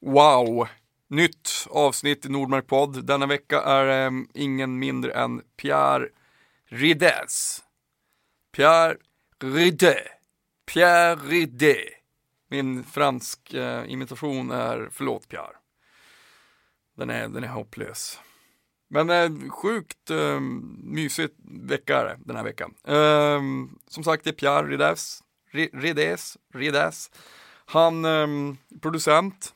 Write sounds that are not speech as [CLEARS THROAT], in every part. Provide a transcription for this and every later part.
Wow! Nytt avsnitt i Nordmark podd. Denna vecka är eh, ingen mindre än Pierre Rides. Pierre Ride. Pierre Ride. Min fransk eh, imitation är, förlåt Pierre. Den är, den är hopplös. Men eh, sjukt eh, mysigt vecka är det, den här veckan. Eh, som sagt, det är Pierre Rides. Rides. Rides. Han eh, producent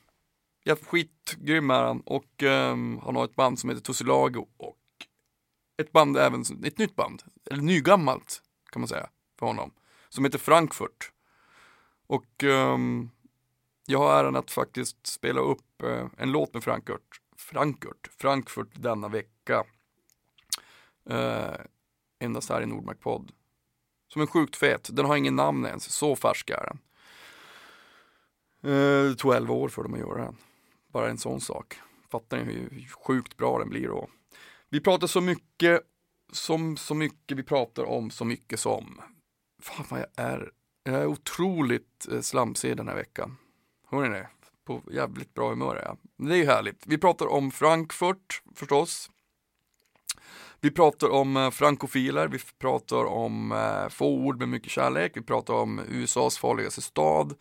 Ja, skitgrym är han och um, han har ett band som heter Tussilago och ett band även, ett nytt band, eller nygammalt kan man säga för honom, som heter Frankfurt. Och um, jag har äran att faktiskt spela upp uh, en låt med Frankfurt, Frankfurt, Frankfurt denna vecka. Uh, endast här i Nordmark podd. Som är sjukt fet, den har ingen namn ens, så färsk är den. Uh, det tog 11 år för dem att göra den. Bara en sån sak. Fattar ni hur sjukt bra den blir då? Vi pratar så mycket som så mycket vi pratar om så mycket som. Fan vad jag är, jag är otroligt eh, slamsig den här veckan. Hör ni det? På jävligt bra humör är jag. Det är ju härligt. Vi pratar om Frankfurt förstås. Vi pratar om eh, frankofiler, vi pratar om eh, få ord med mycket kärlek, vi pratar om USAs farligaste stad,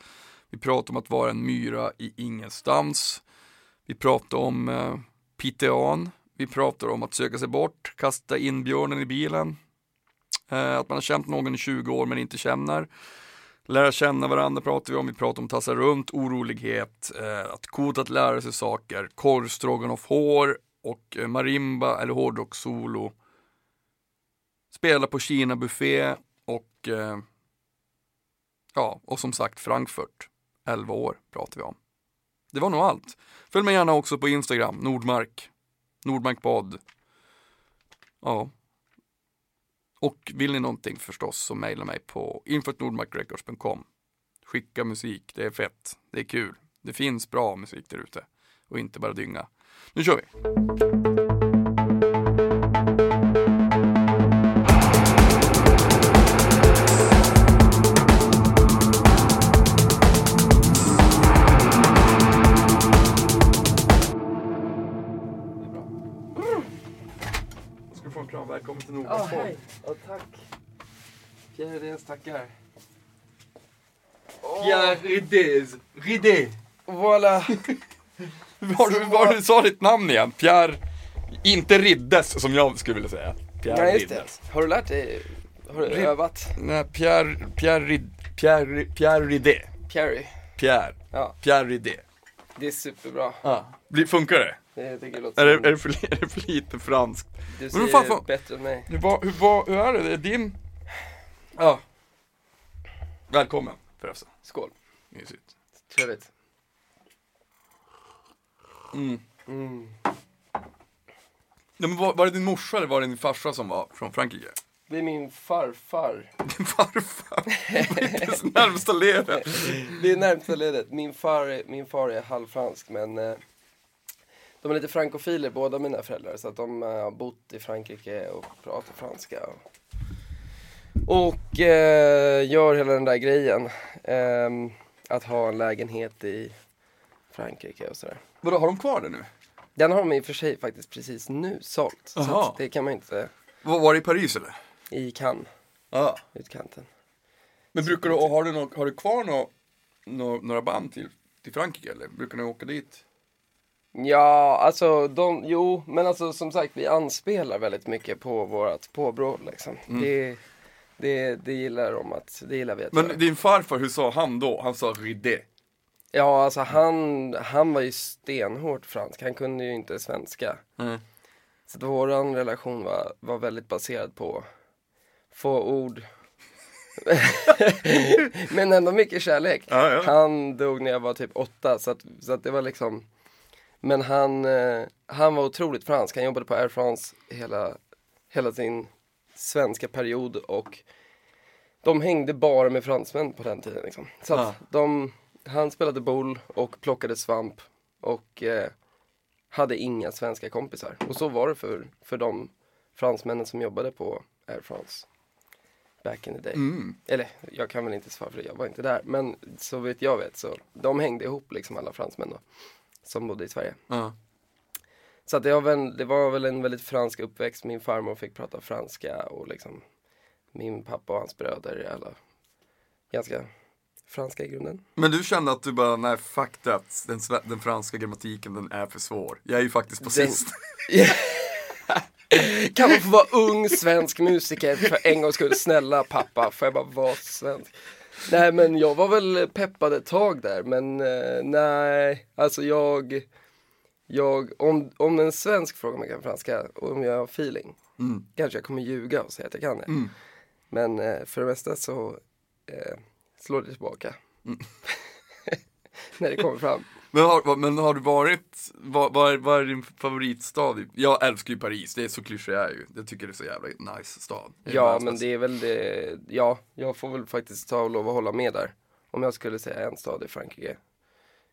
vi pratar om att vara en myra i ingenstans. Vi pratar om eh, PTA'n. Vi pratar om att söka sig bort, kasta in björnen i bilen. Eh, att man har känt någon i 20 år men inte känner. Lära känna varandra pratar vi om. Vi pratar om tassa runt, orolighet, eh, att coolt att lära sig saker, korvstroganoff hår och eh, marimba eller hårdrock-solo. Spela på Kina buffé och eh, ja, och som sagt Frankfurt. 11 år pratar vi om. Det var nog allt. Följ mig gärna också på Instagram, Nordmark. Nordmarkpodd. Ja. Och vill ni någonting förstås så mejla mig på infotnordmarkrecords.com. Skicka musik, det är fett, det är kul. Det finns bra musik där ute. Och inte bara dynga. Nu kör vi! Välkommen till Nordmark oh, hej. Oh, tack. Pierre Ridés tackar. Oh. Pierre Ridés. Ridé. Voilà. [LAUGHS] var, du, var du sa ditt namn igen? Pierre, inte Riddes som jag skulle vilja säga. Pierre Nej, just Riddes. det. Har du lärt dig? Har du Rid övat? Nej, Pierre, Pierre, Rid Pierre, Pierre Ridé. Pierre. Pierre. Ja. Pierre Ridé. Det är superbra. Ja. Funkar det? Det tycker jag låter är, det, är, det för, är det för lite franskt? Du säger fan, fan, bättre än mig. Hur, hur, var, hur är det? Det är din... Ja. Välkommen förresten. Skål. Mysigt. Trevligt. Mm. Mm. Ja, men var, var det din morsa eller var det din farsa som var från Frankrike? Det är min farfar. [LAUGHS] Din farfar? Det närmsta ledet. det är närmsta ledet. Min far, min far är halvfransk men eh, de är lite frankofiler båda mina föräldrar så att de eh, har bott i Frankrike och pratar franska. Och eh, gör hela den där grejen. Eh, att ha en lägenhet i Frankrike och sådär. Vadå, har de kvar det nu? Den har de i och för sig faktiskt precis nu sålt. Aha. Så det kan man inte... Var, var det i Paris eller? I Cannes. Ja. Utkanten. Men brukar du, har du, no, har du kvar no, no, några band till, till Frankrike eller? Brukar ni åka dit? Ja, alltså de, jo, men alltså som sagt vi anspelar väldigt mycket på vårat påbrå liksom. Mm. Det, det, det gillar de att, det gillar vi att Men göra. din farfar, hur sa han då? Han sa ridé. Ja, alltså han, han var ju stenhårt fransk, han kunde ju inte svenska. Mm. Så att våran relation var, var väldigt baserad på få ord. [LAUGHS] men ändå mycket kärlek. Ja, ja. Han dog när jag var typ åtta, så att, så att det var liksom men han, eh, han var otroligt fransk. Han jobbade på Air France hela, hela sin svenska period och de hängde bara med fransmän på den tiden. Liksom. Så ja. de, han spelade boll och plockade svamp och eh, hade inga svenska kompisar. Och så var det för, för de fransmännen som jobbade på Air France back in the day. Mm. Eller jag kan väl inte svara för det, jag var inte där. Men så vet jag vet så de hängde ihop liksom alla fransmän då. Som bodde i Sverige. Ja. Så att det, var väl, det var väl en väldigt fransk uppväxt. Min farmor fick prata franska och liksom min pappa och hans bröder alla ganska franska i grunden. Men du kände att du bara, nej fuck that, den, den franska grammatiken den är för svår. Jag är ju faktiskt på sist. [LAUGHS] Kan man få vara ung svensk musiker för en gångs skull? Snälla pappa, får jag bara vara svensk? Nej men jag var väl peppad ett tag där men eh, nej, alltså jag, jag om, om en svensk frågar om jag kan franska och om jag har feeling Mm. kanske jag kommer ljuga och säga att jag kan det. Mm. Men eh, för det mesta så eh, slår det tillbaka. Mm. [LAUGHS] När det kommer fram. Men har, men har du varit, vad, vad, är, vad är din favoritstad? Jag älskar ju Paris, det är så klyschig jag är ju. Jag tycker det är så jävla nice stad. Ja men det är väl det, ja jag får väl faktiskt ta och lov att hålla med där. Om jag skulle säga en stad i Frankrike.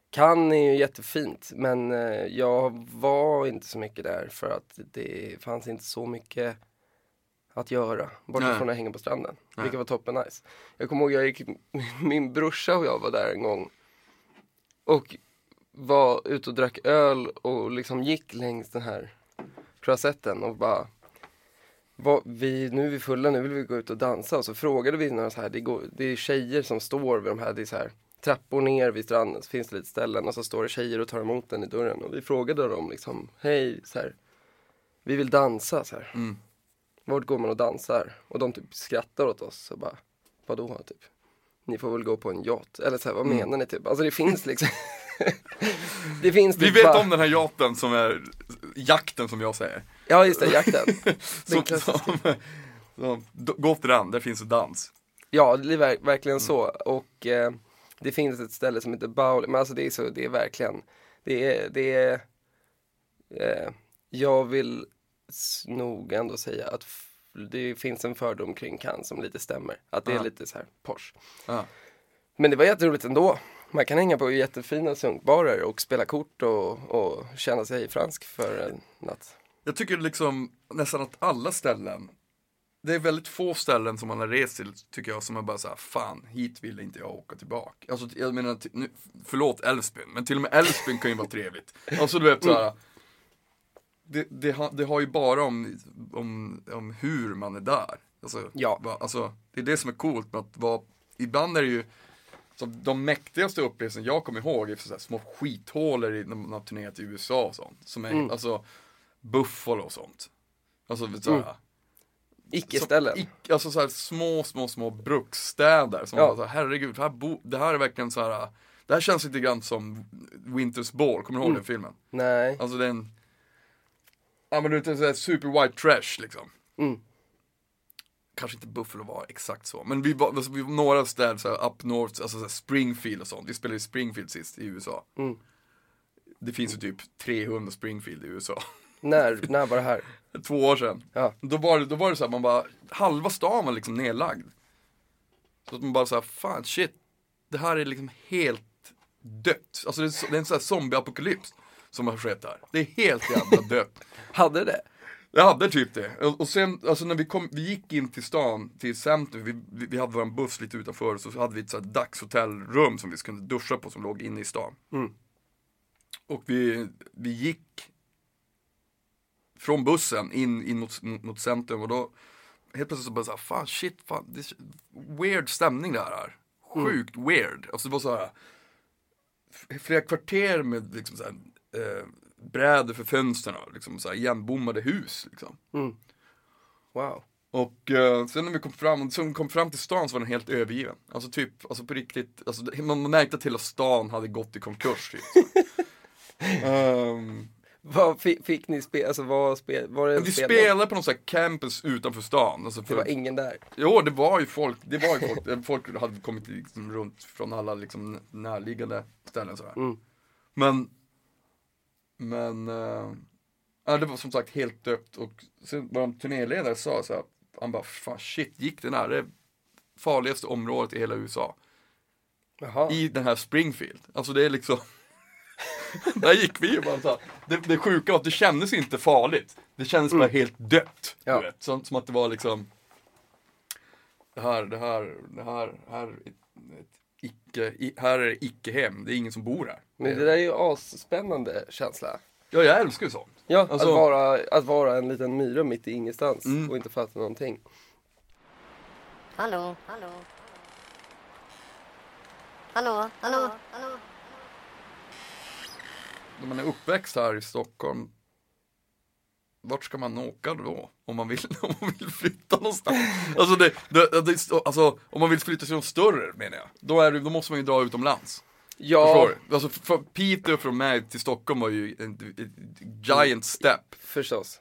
Cannes är ju jättefint men eh, jag var inte så mycket där för att det fanns inte så mycket att göra. Bortsett från att hänga på stranden. Nej. Vilket var toppen nice. Jag kommer ihåg jag gick, [LAUGHS] min brorsa och jag var där en gång. Och var ute och drack öl och liksom gick längs den här croisetten och bara vad, vi, nu är vi fulla, nu vill vi gå ut och dansa. Och så frågade vi några så här, det, går, det är tjejer som står vid de här, det är så här trappor ner vid stranden, så finns det lite ställen och så står det tjejer och tar emot den i dörren. Och vi frågade dem liksom, hej, så här, vi vill dansa så här. Mm. Vart går man och dansar? Och de typ skrattar åt oss och bara, vadå typ? Ni får väl gå på en yacht. Eller så här, vad Mm. menar ni typ? Alltså det finns liksom Det finns Vi typ vet bara... om den här yachten som är jakten som jag säger. Ja just det, jakten. [LAUGHS] Den Som, som, som, gå till den, där finns det dans. Ja, det är ver- verkligen så. Och eh, det finns ett ställe som heter Bauli, men alltså det är så, det är verkligen, det är, det är, eh, jag vill nog ändå säga att det finns en fördom kring Cannes som lite stämmer. Att det är Ja. lite så här posh. Ja. Men det var jätteroligt ändå. Man kan hänga på jättefina sunkbarer och spela kort och, och känna sig fransk för en natt. Jag tycker liksom nästan att alla ställen Det är väldigt få ställen som man har rest till tycker jag som är bara såhär, fan hit vill inte jag åka tillbaka. Alltså jag menar, nu, förlåt Älvsbyn, men till och med Älvsbyn kan ju vara trevligt. Alltså du vet såhär det, det, ha, det har ju bara om, om, om hur man är där. Alltså, Ja. alltså, det är det som är coolt med att vara, ibland är det ju så de mäktigaste upplevelserna jag kommer ihåg är så små skithålor i, när man har turnerat i USA och sånt. Som är, Mm. alltså, Buffalo och sånt. Alltså, så här, Mm. Icke-ställen. ic- alltså så här, små, små, små bruksstäder. Som Ja. bara så här, herregud, här bo, det här är verkligen så här. Det här känns lite grann som Winters Ball, kommer du ihåg Mm. den filmen? Nej. Alltså den, ja men du vet, det är super white trash liksom. Mm. Kanske inte Buffalo var exakt så, men vi var, alltså, vi var några städer så här, up north, alltså så här, Springfield och sånt. Vi spelade i Springfield sist i USA. Mm. Det finns ju typ 300 Springfield i USA. När, när var det här? [LAUGHS] Två år sedan. Ja. Då var det, då var det så här, man bara, halva stan var liksom nedlagd. Så att man bara såhär, fan shit, det här är liksom helt dött. Alltså det är, det är en sån här zombieapokalyps som har skett här. Det är helt jävla [LAUGHS] dött. Hade det? Jag hade typ det. Och, sen, alltså när vi kom, vi gick in till stan, till centrum, vi, vi, vi hade vår buss lite utanför, så hade vi ett sånt dagshotellrum som vi kunde duscha på som låg inne i stan. Mm. Och vi, vi gick från bussen in, in mot, mot, centrum och då helt plötsligt så bara såhär, fan shit, fan, det weird stämning det här är. Sjukt weird. Alltså det var så här f- flera kvarter med liksom så här, eh, brädor för fönstren liksom så här igenbommade hus liksom. Mm. Wow. Och eh, sen när vi kom fram, vi kom fram till stan så var den helt övergiven. Alltså typ, alltså på riktigt, alltså, det- man märkte att hela stan hade gått i konkurs typ. [LAUGHS] Ehm, Vad fick, fick ni spela, alltså vad spel, var det vi spelning? spelade på någon sån här campus utanför stan. Alltså Det för, var ingen där. Jo, det var ju folk, det var ju folk, [LAUGHS] folk hade kommit liksom runt från alla liksom närliggande ställen sådär. Mm. Men, men, eh, ja det var som sagt helt dött och sen vår turnéledare sa så här, han bara, fan shit, gick den här, det farligaste området i hela USA. Jaha. I den här Springfield. Alltså det är liksom, [LAUGHS] där gick vi ju bara så här. Det, det sjuka var att det kändes inte farligt. Det kändes bara helt dött. Ja. Du vet. Som, som att det var liksom, det här, det här, det här, här är ett icke, i, här är det icke-hem, det är ingen som bor här. Men det där är ju asspännande känsla. Ja, jag älskar ju sånt. Ja, Alltså- att, vara, att vara en liten myra mitt i ingenstans Mm. och inte fatta någonting. Hallå, hallå. Hallå, hallå, hallå. När man är uppväxt här i Stockholm, vart ska man åka då? Om man vill, [LAUGHS] om man vill flytta någonstans. Alltså, det, det, det, alltså, om man vill flytta till något större menar jag, då, är det, då måste man ju dra utomlands. Ja? Alltså från Piteå från mig till Stockholm var ju en, giant step. förstås.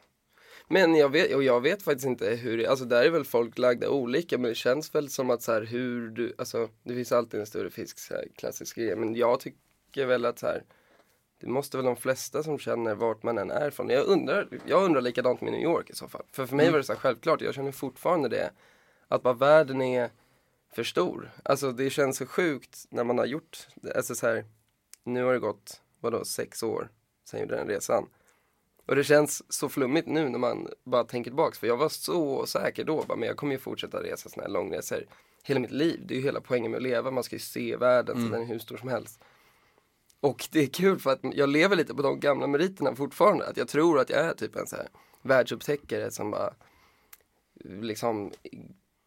Men jag vet, och jag vet faktiskt inte hur det, alltså där är väl folk lagda olika men det känns väl som att så här hur du, alltså det finns alltid en större fisk, så här, klassisk grej. Men jag tycker väl att så här, det måste väl de flesta som känner vart man än är ifrån. Jag undrar, jag undrar likadant med New York i så fall. För för mig var det så självklart, jag känner fortfarande det, att bara världen är för stor. Alltså det känns så sjukt när man har gjort, alltså så här, nu har det gått, vadå, sex år sen jag gjorde den resan. Och det känns så flummigt nu när man bara tänker tillbaks. För jag var så säker då. Bara, men jag kommer ju fortsätta resa såna här långresor hela mitt liv. Det är ju hela poängen med att leva. Man ska ju se världen så den är hur stor som helst. Och det är kul för att jag lever lite på de gamla meriterna fortfarande. Att jag tror att jag är typ en så här världsupptäckare som bara liksom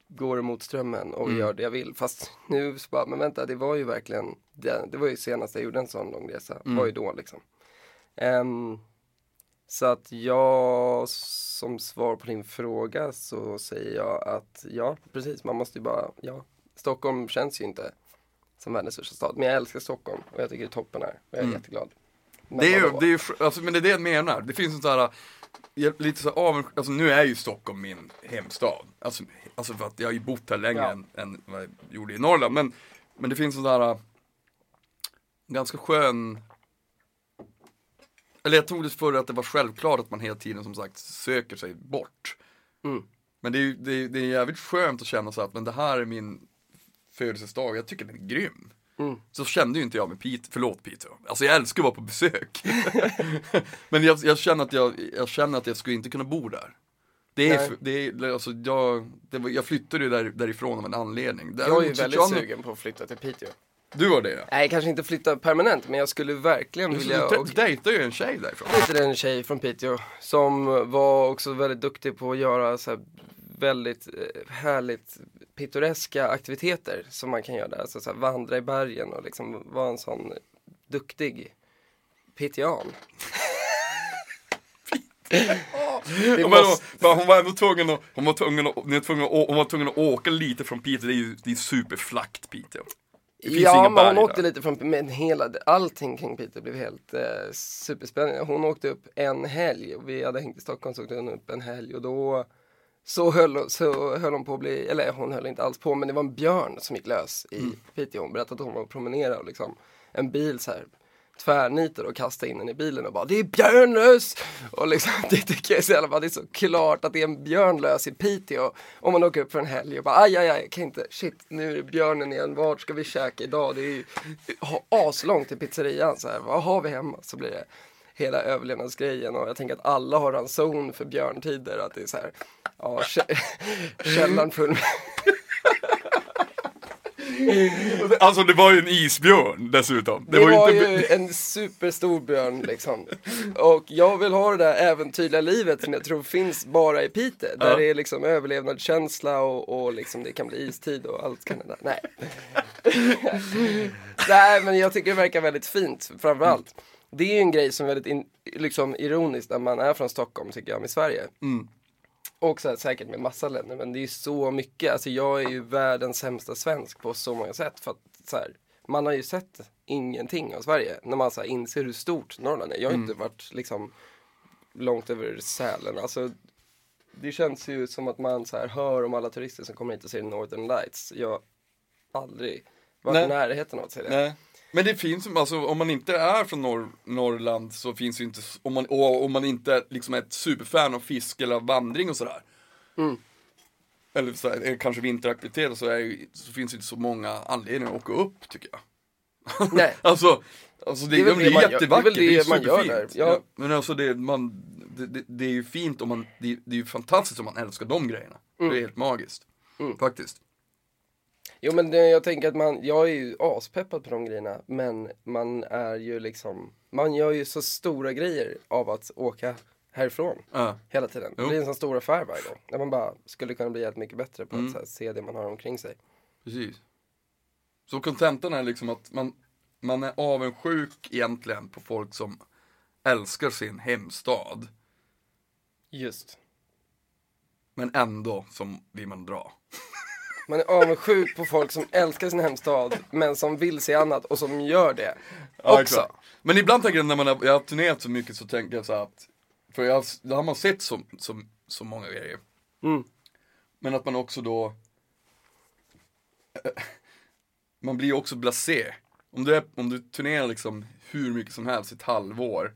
går emot strömmen och gör det jag vill. Fast nu så bara, men vänta, det var ju verkligen, det, det var ju senast jag gjorde en sån lång resa. var ju då liksom. Ehm, så att jag, som svar på din fråga så säger jag att ja, precis, man måste ju bara, ja, Stockholm känns ju inte som världens största stad. Men jag älskar Stockholm och jag tycker det är toppen här och jag är jätteglad. Men Det är ju, det är ju, alltså, men det är det jag menar. Det finns en sån här, jag- lite så här avunds- alltså nu är ju Stockholm min hemstad. Alltså, alltså för att jag har ju bott här längre Ja. än, än vad jag gjorde i Norrland. Men, men det finns en sån här, ganska skön, eller jag trodde förr att det var självklart att man hela tiden som sagt söker sig bort. Mm. Men det är, det, är, det är jävligt skönt att känna så att, men det här är min födelsedag, jag tycker den är grym. Mm. Så kände ju inte jag med Pete, förlåt Piteå. Alltså jag älskar att vara på besök. [LAUGHS] Men jag, jag, känner att jag, jag känner att jag skulle inte kunna bo där. Det är, för- det är alltså jag, det var, jag flyttade ju där, därifrån av en anledning. Jag är ju väldigt känner- sugen på att flytta till Piteå. Du var det ja. Nej, kanske inte flytta permanent, men jag skulle verkligen Du, vilja du och dejtar ju en tjej därifrån. dejtade en tjej från Piteå som var också väldigt duktig på att göra så här väldigt eh, härligt pittoreska aktiviteter som man kan göra där. Alltså så här, vandra i bergen och liksom vara en sån duktig Men måste, hon, var ändå tvungen att, hon var tvungen att, ni var tvungen att, hon var tvungen att åka lite från Piteå, det är ju det är superflackt Piteå. Ja, men hon åkte där. lite från, men hela, allting kring Piteå blev helt eh, superspännande. Hon åkte upp en helg och vi hade hängt i Stockholm så åkte hon upp en helg och då så höll, så höll hon på att bli, eller hon höll inte alls på, men det var en björn som gick lös i Mm. Piteå. Hon berättade att hon var och promenerade och liksom en bil så här tvärnitar och kastar in den i bilen och bara det är björnlös! Och liksom [LAUGHS] det tycker jag är så jävla det är så klart att det är en björnlös i Piteå. Om man åker upp för en helg och bara aj aj aj, kan inte, shit nu är det björnen igen, vart ska vi käka idag? Det är ju aslångt till pizzerian så här, vad har vi hemma? Så blir det hela överlevnadsgrejen och jag tänker att alla har ranson för björntider, att det är så här, ja, kä- [LAUGHS] källaren full med Alltså det var ju en isbjörn dessutom. Det, var, ju en superstor björn liksom. Och jag vill ha det där äventyrliga livet som jag tror finns bara i Piteå. Där Ja. det är liksom överlevnadskänsla och, och liksom det kan bli istid och allt kan hända. Nej. [LAUGHS] Nej men jag tycker det verkar väldigt fint framförallt. Det är ju en grej som är väldigt in, liksom ironiskt när man är från Stockholm tycker jag med Sverige. Mm. Och så här, säkert med massa länder men det är ju så mycket. Alltså jag är ju världens sämsta svensk på så många sätt. För att så här, man har ju sett ingenting av Sverige. När man så här, inser hur stort Norrland är. Jag har inte varit liksom långt över Sälen. Alltså det känns ju som att man så här, hör om alla turister som kommer hit och ser Northern Lights. Jag har aldrig varit Nej. i närheten av att se det. Nej. Men det finns alltså om man inte är från Norr, Norrland så finns ju inte, om man, och om man inte liksom är ett superfan av fiske eller vandring och sådär. Mm. Eller, så här, eller kanske vinteraktiviteter så, är, så finns det inte så många anledningar att åka upp tycker jag. Nej. [LAUGHS] Alltså, alltså det, Det är väl det, det man jättevackert, det är det man gör där, ja. Men alltså det, man, det, det, är ju fint om man, det, det är ju fantastiskt om man älskar de grejerna. Det är helt magiskt. Mm. Faktiskt. Jo men det, jag tänker att man, jag är ju aspeppad på de grejerna men man är ju liksom, man gör ju så stora grejer av att åka härifrån Ja. hela tiden. Det Jo. blir en sån stor affär varje gång. Där man bara skulle kunna bli helt mycket bättre på Mm. att här, se det man har omkring sig. Precis. Så kontentan är liksom att man, man är avundsjuk egentligen på folk som älskar sin hemstad. Just. Men ändå som vill man dra. Man är avundsjuk på folk som älskar sin hemstad men som vill se annat och som gör det också. exakt. Men ibland tänker jag när man har, jag har turnerat så mycket så tänker jag så att, för jag, då har man sett så, så, så många grejer. Mm. Men att man också då, man blir också blasé. Om du, är, om du turnerar liksom hur mycket som helst i ett halvår,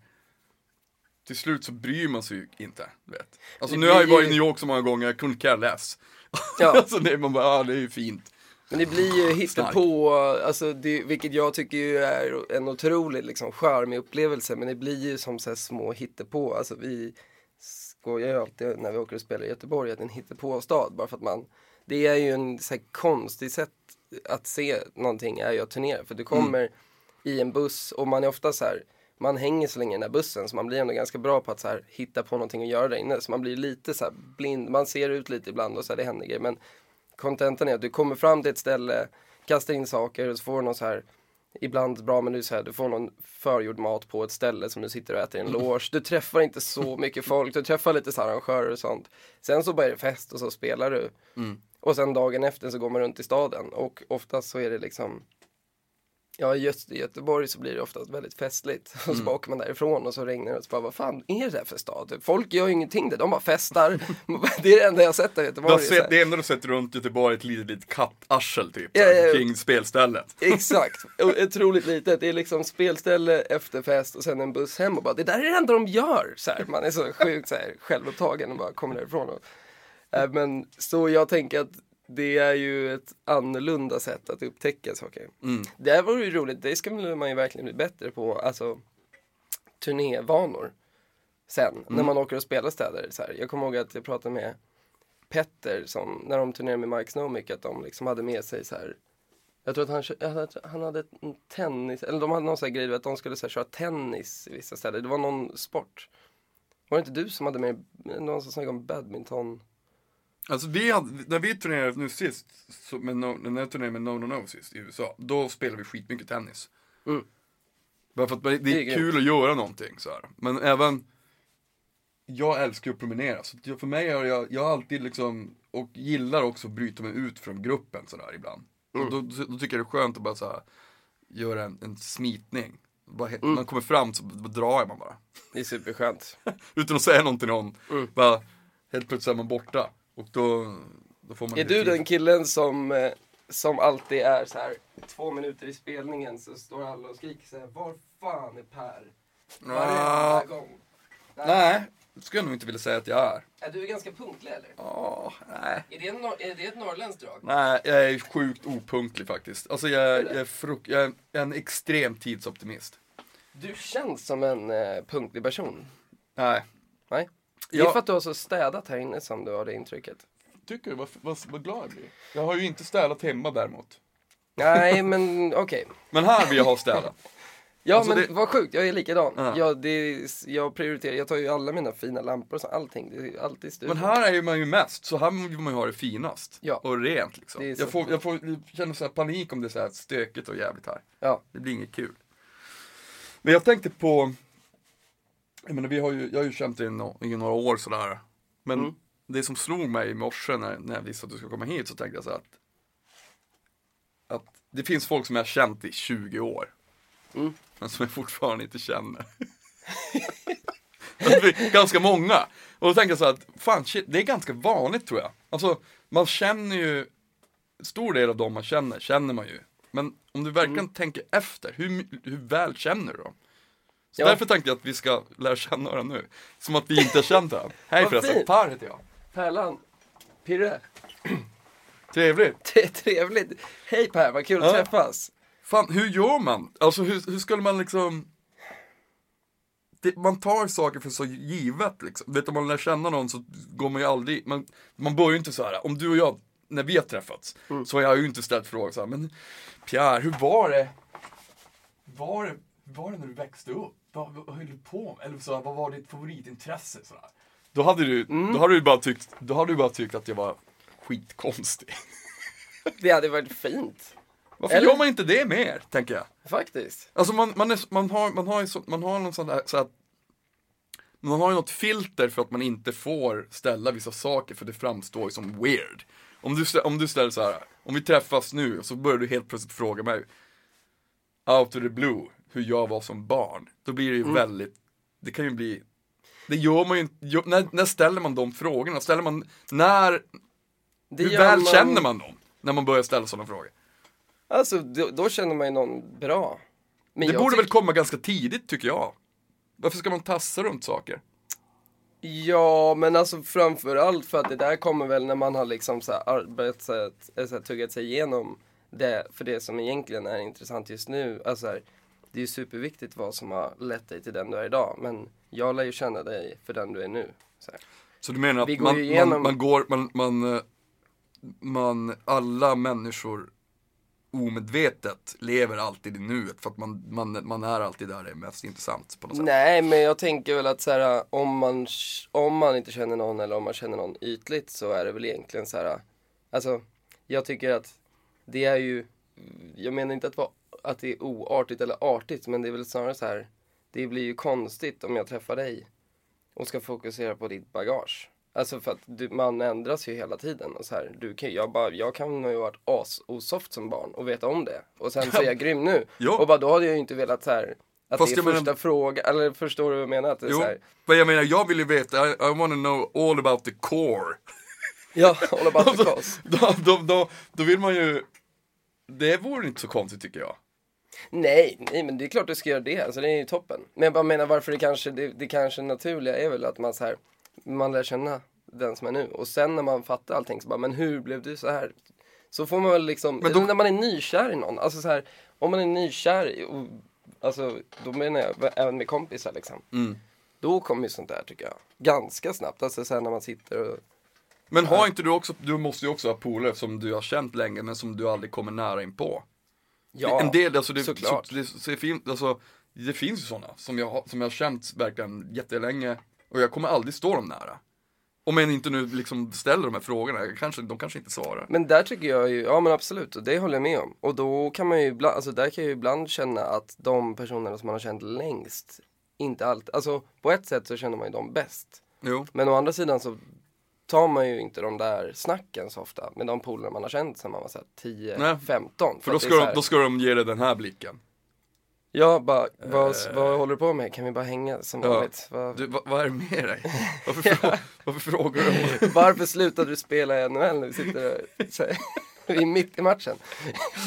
till slut så bryr man sig ju inte. Vet. Alltså Det nu har jag varit i New York så många gånger, jag kunde care less. Ja. [LAUGHS] alltså det, man bara, ja det är ju fint. Men det blir ju Starkt. på, alltså det, vilket jag tycker ju är en otrolig liksom charmig upplevelse. Men det blir ju som så här små hittepå. Alltså vi skojar ju alltid när vi åker och spelar i Göteborg att det är en hittepå-stad. Bara för att man, det är ju en så här konstig sätt att se någonting är ju att turnera. För du kommer i en buss och man är ofta så här, man hänger så länge i den där bussen så man blir ändå ganska bra på att så här, hitta på någonting att göra där inne. Så man blir lite så här blind, man ser ut lite ibland och så här, det händer grejer. Men kontentan är att du kommer fram till ett ställe, kastar in saker och så får du någon så här Ibland bra men du, så här, du får någon förgjord mat på ett ställe som du sitter och äter i en [LAUGHS] loge. Du träffar inte så mycket folk, du träffar lite så här arrangörer och sånt. Sen så börjar det fest och så spelar du. Och sen dagen efter så går man runt i staden och oftast så är det liksom Ja, i Göte- i Göteborg så blir det oftast väldigt festligt. Och så bara åker man därifrån och så regnar det och så bara, vad fan är det här för stad? Folk gör ju ingenting där, de bara festar. [LAUGHS] det är det enda jag har sett av Du Göteborg. har så sett, det enda du sett runt Göteborg är ett litet, litet kattarsel typ, Ja, ja, ja. kring spelstället. [LAUGHS] Exakt, otroligt litet. Det är liksom spelställe, efterfest och sen en buss hem och bara det där är det enda de gör. Så här, man är så sjukt så här, självupptagen och bara kommer därifrån. Och, äh, men så jag tänker att det är ju ett annorlunda sätt att upptäcka saker. Mm. Det här vore ju roligt, det ska man ju verkligen bli bättre på. Alltså turnévanor. Sen när man åker och spelar städer. Så här. Jag kommer ihåg att jag pratade med Petter som, när de turnerade med Mike Snomic, att de liksom hade med sig så här jag tror att han, han hade en tennis, eller de hade någon sån grej att de skulle så här, köra tennis i vissa ställen. Det var någon sport. Var det inte du som hade med, någon som snackade om badminton? Alltså vi hade, när vi turnerade nu sist, så med no, när jag turnerade med No No No sist i USA, då spelade vi skitmycket tennis. Mm. Bara för att det Det är är kul att göra någonting så här. Men även, jag älskar ju att promenera, så för mig har jag, jag alltid liksom, och gillar också att bryta mig ut från gruppen sådär ibland. Och då, då tycker jag det är skönt att bara så här, göra en, en smitning. Bara, he- Man kommer fram så drar man bara. Det är superskönt. [LAUGHS] Utan att säga någonting någon. Mm. Bara, helt plötsligt är man borta. Och då, då får man Är du tid. den killen som, eh, som alltid är så här två minuter i spelningen så står alla och skriker så här, var fan är Per? Varenda Ja. gång. Nej, det skulle jag nog inte vilja säga att jag är. Är du ganska punktlig eller? Ja, nej. Är det, nor- är det ett norrländskt drag? Nej, jag är sjukt opunktlig faktiskt. Alltså jag, är- jag, är, fruk- jag är en extrem tidsoptimist. Du känns som en eh, punktlig person. Nej. Nej? Det är för att du har så städat här inne som du har det intrycket. Tycker du? Vad, vad, vad glad jag blir. Jag har ju inte städat hemma däremot. Nej, men okej. Men här vill jag ha städat. Ja, Alltså, men det- vad sjukt. Jag är likadan. Ja. Jag, det jag prioriterar, jag tar ju alla mina fina lampor och så, allting. Det är alltid studion. Men här är ju man ju mest, så här vill man ju ha det finast. Ja. Och rent liksom. Det är så Jag får, jag får jag känner så här panik om det är så här stökigt och jävligt här. Ja. Det blir inget kul. Men jag tänkte på, jag menar vi har ju, jag har ju känt det i, några år sådär. Men Mm. det som slog mig i morse när, när jag visste att du skulle komma hit så tänkte jag så här att, att det finns folk som jag har känt i 20 år. Mm. Men som jag fortfarande inte känner. [LAUGHS] Ganska många. Och då tänkte jag så här att, fan shit, det är ganska vanligt tror jag. Alltså, man känner ju, stor del av dem man känner, känner man ju. Men om du verkligen Mm. tänker efter, hur, hur väl känner du dem? Så Ja. därför tänkte jag att vi ska lära känna varandra nu. Som att vi inte har känt varandra. Hej [LAUGHS] förresten. Per heter jag. Pärlan. Pirre. [CLEARS THROAT] Trevligt. [LAUGHS] Det är trevligt. Hej Per, vad kul att Ja. träffas. Fan, hur gör man? Alltså hur, hur skulle man liksom det, man tar saker för så givet liksom. Vet du, om man lär känna någon så går man ju aldrig, man, man börjar ju inte så här. om du och jag när vi har träffats, Mm. så har jag ju inte ställt frågan så här, men Pierre, hur var det? Var det, var det när du växte upp? Vad, vad höll du på med? Eller så vad var ditt favoritintresse? Så här. Då hade du, Mm. då hade du bara tyckt, då hade du bara tyckt att jag var skitkonstig. [LAUGHS] Det hade varit fint. Varför Eller- gör man inte det mer, tänker jag? Faktiskt. Alltså man, man, är, man har, man har ju så, man har någon sån där, så att man har ju något filter för att man inte får ställa vissa saker för det framstår ju som weird. Om du, om du ställer så här, om vi träffas nu så börjar du helt plötsligt fråga mig out of the blue, hur jag var som barn. Då blir det ju väldigt, det kan ju bli, det gör man ju inte, när, när ställer man de frågorna? Ställer man, när, Det hur väl känner man dem? När man börjar ställa sådana frågor. Alltså, då, då känner man ju någon bra. Men Det borde tyck- väl komma ganska tidigt tycker jag. Varför ska man tassa runt saker? Ja, men alltså framförallt för att det där kommer väl när man har liksom så arbetat, så här, tuggat sig igenom det, för det som egentligen är intressant just nu. Alltså så här, det är ju superviktigt vad som har lett dig till den du är idag, men jag lär ju känna dig för den du är nu. Så. Så du menar att man, igenom- man, man går, man, man, eh, man, alla människor omedvetet lever alltid i nuet för att man, man, man är alltid där det är mest intressant på något sätt. Nej, men jag tänker väl att så här, om, man, om man inte känner någon eller om man känner någon ytligt så är det väl egentligen så här. Alltså, jag tycker att det är ju, jag menar inte att, vara, att det är oartigt eller artigt, men det är väl snarare så här, det blir ju konstigt om jag träffar dig och ska fokusera på ditt bagage. Alltså för att du, man ändras ju hela tiden och så här, du kan, jag, bara, jag kan ha varit as-osoft som barn och veta om det. Och sen så är jag grym nu. Ja. Och bara då hade jag ju inte velat så här, att Fast det är jag menar- första frågan, eller förstår du vad jag menar? Att det är Jo, så här, men jag menar jag vill ju veta, I, I wanna know all about the core. [LAUGHS] ja, all about the [LAUGHS] Alltså, cause. då, då, då, då vill man ju, det vore inte så konstigt tycker jag. Nej, nej men det är klart du ska göra det, alltså det är ju toppen. Men jag bara menar varför det kanske, det, det kanske naturliga är väl att man så här, man lär känna den som är nu. Och sen när man fattar allting så bara, men hur blev du så här? Så får man väl liksom, Men då- när man är nykär i någon, alltså så här, om man är nykär och, alltså då menar jag även med kompisar liksom. Mm. Då kommer ju sånt där tycker jag, ganska snabbt. Alltså så här när man sitter och, Men har inte du också, du måste ju också ha polare som du har känt länge men som du aldrig kommer nära in på. Ja, en del, alltså det, såklart. Så, det, så det, fin, alltså, det finns ju sådana som jag, som jag har känt verkligen jättelänge och jag kommer aldrig stå dem nära. Om jag inte nu liksom ställer de här frågorna, jag kanske, de kanske inte svarar. Men där tycker jag ju, ja men absolut, och det håller jag med om. Och då kan man ju ibland, alltså där kan jag ju ibland känna att de personerna som man har känt längst, inte alltid, alltså på ett sätt så känner man ju dem bäst. Jo. Men å andra sidan så tar man ju inte de där snacken så ofta med de polare man har känt sedan man var såhär 10, Nej, 15. För då ska, så de, då ska de ge dig den här blicken. Ja, bara, vad, vad håller du på med? Kan vi bara hänga som Ja. vanligt? Vad- Du, vad är det med dig? Varför, [LAUGHS] frå, varför frågar du? Varför slutade du spela i NHL när vi sitter så vi är [LAUGHS] mitt i matchen?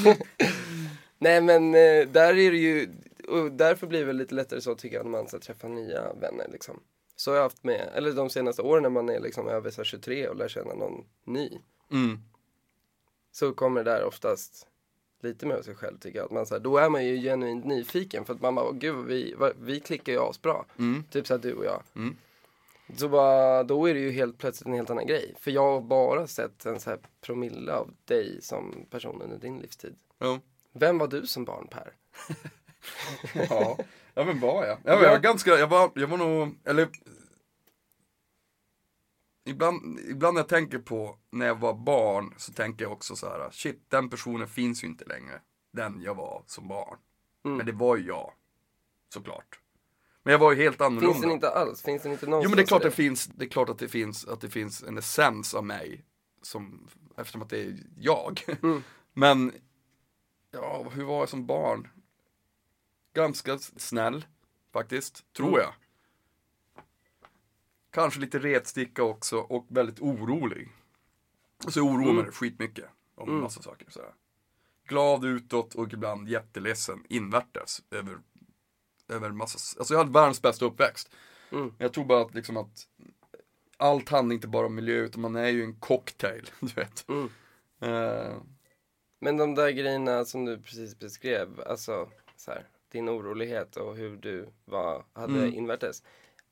[LAUGHS] Nej men eh, där är det ju, och därför blir det väl lite lättare så tycker jag när man ska träffa nya vänner liksom. Så har jag haft med, eller de senaste åren när man är liksom över så här 23 och lär känna någon ny. Mm. Så kommer det där oftast lite med sig själv tycker jag. Att man, så här, då är man ju genuint nyfiken för att man bara, "Åh, gud vi, vi klickar ju asbra. Mm. Typ så här du och jag. Mm. Så bara, då är det ju helt plötsligt en helt annan grej. För jag har bara sett en så här promille av dig som person under din livstid. Jo. Vem var du som barn Per? [LAUGHS] Ja. Ja, men var jag? Jag var, jag var ganska, jag var, jag var nog, eller Ibland, ibland när jag tänker på när jag var barn så tänker jag också så här: shit den personen finns ju inte längre. Den jag var som barn. Mm. Men det var ju jag. Såklart. Men jag var ju helt annorlunda. Finns den inte alls? Finns den inte någonstans? Jo men det är klart det finns, det är klart att det finns, att det finns en essens av mig. Som, eftersom att det är jag. Mm. [LAUGHS] Men, ja hur var jag som barn? Ganska snäll, faktiskt, tror Mm. jag. Kanske lite retsticka också och väldigt orolig. Så jag oroar mig skitmycket om Mm. massa saker. Sådär. Glad utåt och ibland jätteledsen invärtes över, över massa, alltså jag hade världens bästa uppväxt. Mm. Jag tror bara att liksom att allt handlar inte bara om miljö utan man är ju en cocktail, [LAUGHS] du vet. Mm. Eh, Men de där grejerna som du precis beskrev, alltså så här, din orolighet och hur du var, hade Mm. invärtes.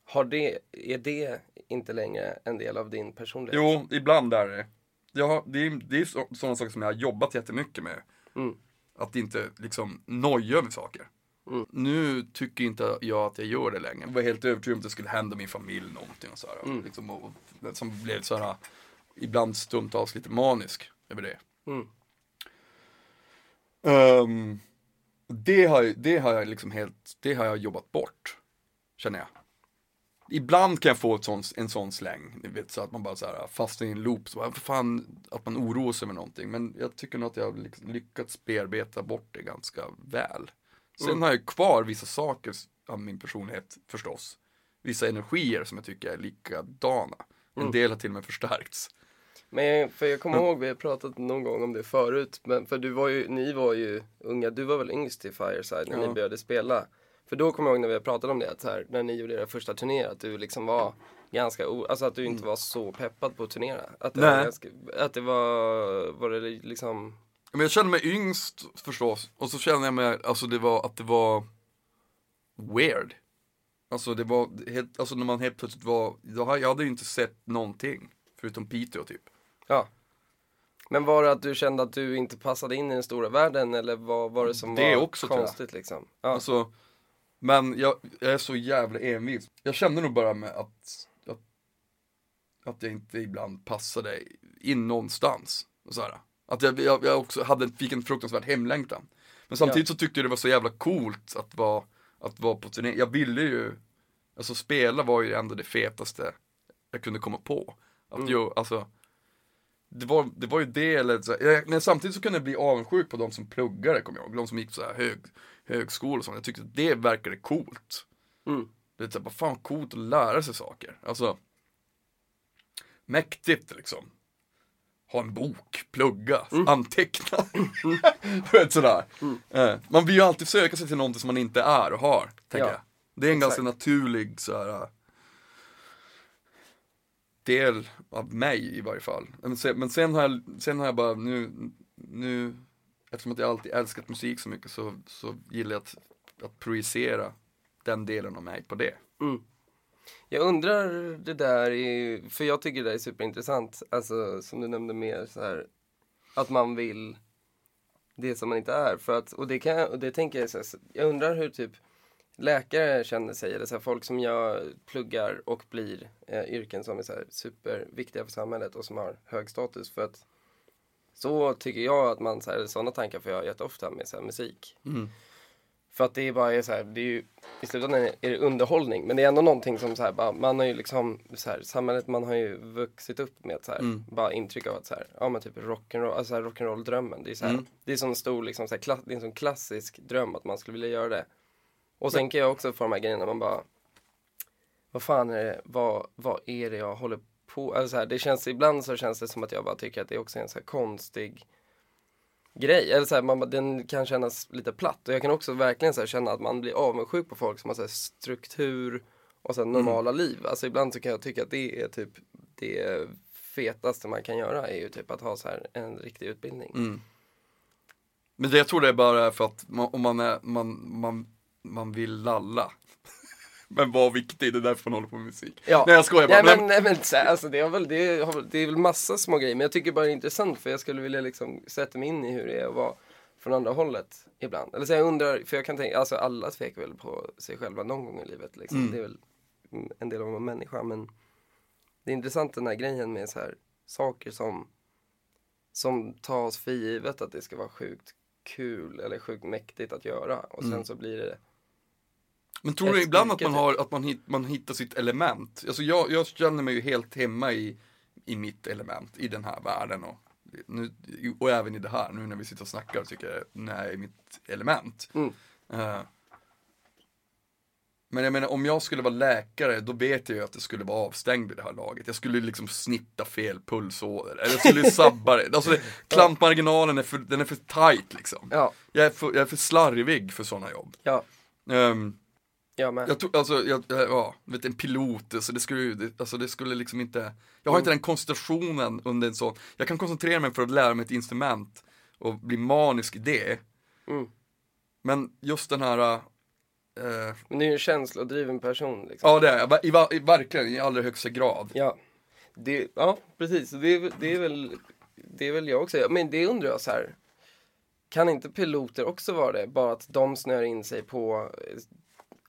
Har det, är det inte längre en del av din personlighet? jo, ibland är det jag det är, det är så, sådana saker som jag har jobbat jättemycket med. Mm. Att inte liksom noja över saker. Mm. Nu tycker inte jag att jag gör det längre. Jag var helt övertygad om att det skulle hända min familj någonting och sådär. Mm. Liksom, och, som blev såhär, ibland stundtals lite manisk över det. Mm. Det, har, det har jag liksom helt, det har jag jobbat bort. Känner jag. Ibland kan jag få ett sån, en sån släng, ni vet så att man bara så här fastnar i en loop, så bara, fan att man oroar sig med någonting. Men jag tycker nog att jag har liksom lyckats bearbeta bort det ganska väl. Sen Mm. har jag kvar vissa saker av min personlighet förstås. Vissa energier som jag tycker är likadana. En Mm. del har till och med förstärkts. Men jag, för jag kommer Mm. ihåg, vi har pratat någon gång om det förut, men för du var ju, ni var ju unga, du var väl yngst i Fireside när Ja. ni började spela. För då kommer jag ihåg när vi pratat om det, att här, när ni gjorde era första turné, att du liksom var ganska, alltså att du inte var så peppad på att turnera. Att det Mm. Nej. var ganska, att det var, var det liksom, Men jag kände mig yngst förstås. Och så kände jag mig, alltså det var, att det var weird. Alltså det var helt, alltså när man helt plötsligt var, jag hade jag hade ju inte sett någonting. Förutom Piteå typ. Ja. Men var det att du kände att du inte passade in i den stora världen eller vad var det som Det var också, konstigt liksom? Ja. Alltså, men jag, jag är så jävla envis. Jag kände nog bara med att, att, att jag inte ibland passade in någonstans. Och så här. Att jag, jag, jag också hade, fick en fruktansvärd hemlängtan. Men samtidigt så tyckte jag det var så jävla coolt att vara, att vara på turné. Jag ville ju, alltså spela var ju ändå det fetaste jag kunde komma på. Att Mm. ju, alltså, det var, det var ju det, eller så, jag, men samtidigt så kunde jag bli avundsjuk på de som pluggade, kommer jag ihåg. De som gick så här hög, högskola och sånt. Jag tyckte att det verkade coolt. Mm. Det är så här, bara fan coolt att lära sig saker. Alltså, mäktigt liksom. Ha en bok, plugga, anteckna. [LAUGHS] Du vet sådär. Eh, Man vill ju alltid söka sig till någonting som man inte är och har, tänker Ja, jag. Det är en ganska exakt. naturlig så här, del av mig i varje fall. Men sen, men sen, har, jag, sen har jag bara nu, nu eftersom att jag alltid älskat musik så mycket så, så gillar jag att, att projicera den delen av mig på det. Mm. Jag undrar det där, i, för jag tycker det där är superintressant, alltså som du nämnde mer så här, att man vill det som man inte är. För att, och det, kan, jag- och det tänker jag, så här, jag undrar hur typ läkare känner sig, eller så här, folk som jag pluggar och blir eh, yrken som är så här, superviktiga för samhället och som har hög status. För att så tycker jag att man, så här, sådana tankar får jag jätteofta med så här, musik. För att det är bara är så här, det är ju, i slutändan är det underhållning. Men det är ändå någonting som så här, bara, man har ju liksom, så här, samhället, man har ju vuxit upp med så här, Mm. bara intryck av att så här, ja men typ rock'n'roll, alltså så här, rock'n'roll drömmen. Det är så här, Mm. det är sån stor liksom, så här, klass, det är en sån klassisk dröm att man skulle vilja göra det. Och sen kan jag också få de här grejerna, man bara, vad fan är det, vad, vad är det jag håller på, alltså så här, det känns, ibland så känns det som att jag bara tycker att det är också en så konstig grej. Eller så här, man, den kan kännas lite platt. Och jag kan också verkligen så känna att man blir avundsjuk på folk som har så struktur och så här, normala liv. Alltså ibland så kan jag tycka att det är typ det fetaste man kan göra är ju typ att ha så här en riktig utbildning. Mm. Men jag tror det är bara för att man, om man, är, man, man, man vill lalla. [LAUGHS] Men var viktig, det är därför man håller på med musik. Ja. Nej jag skojar bara. Nej men, nej, men här, alltså, det, är väl, det, väl- det är väl massa små grejer men jag tycker bara det är intressant för jag skulle vilja liksom sätta mig in i hur det är att vara från andra hållet ibland. Eller så jag undrar, för jag kan tänka, alltså alla tvekar väl på sig själva någon gång i livet liksom. Mm. Det är väl en del av att vara människa men det är intressant den här grejen med så här saker som som tas för givet att det ska vara sjukt kul eller sjukt mäktigt att göra och sen Mm. så blir det men tror du ibland att man, har, att man, hit, man hittar sitt element? Alltså jag, jag känner mig ju helt hemma i, i mitt element, i den här världen och, nu, och även i det här, nu när vi sitter och snackar tycker jag, när jag är i mitt element. Mm. Eh, men jag menar om jag skulle vara läkare då vet jag ju att det skulle vara avstängd vid det här laget. Jag skulle liksom snitta fel pulsåder. Eller jag skulle sabba det. Alltså [LAUGHS] det, klampmarginalen är för, den är för tight liksom. Ja, Jag är för, jag är för slarvig för sådana jobb. ja, Um, jag med. jag tror, alltså, jag, ja, vet en pilot, alltså det skulle ju, det, alltså det skulle liksom inte, jag har inte den koncentrationen under en sån, jag kan koncentrera mig för att lära mig ett instrument och bli manisk i det. Mm. Men just den här, eh, Men du är ju en känslodriven person liksom. ja det är jag, i, i, verkligen i allra högsta grad. Ja, det, ja precis. Det är, väl- det är väl det vill jag också. Men det undrar jag så här. Kan inte piloter också vara det? Bara att de snör in sig på eh,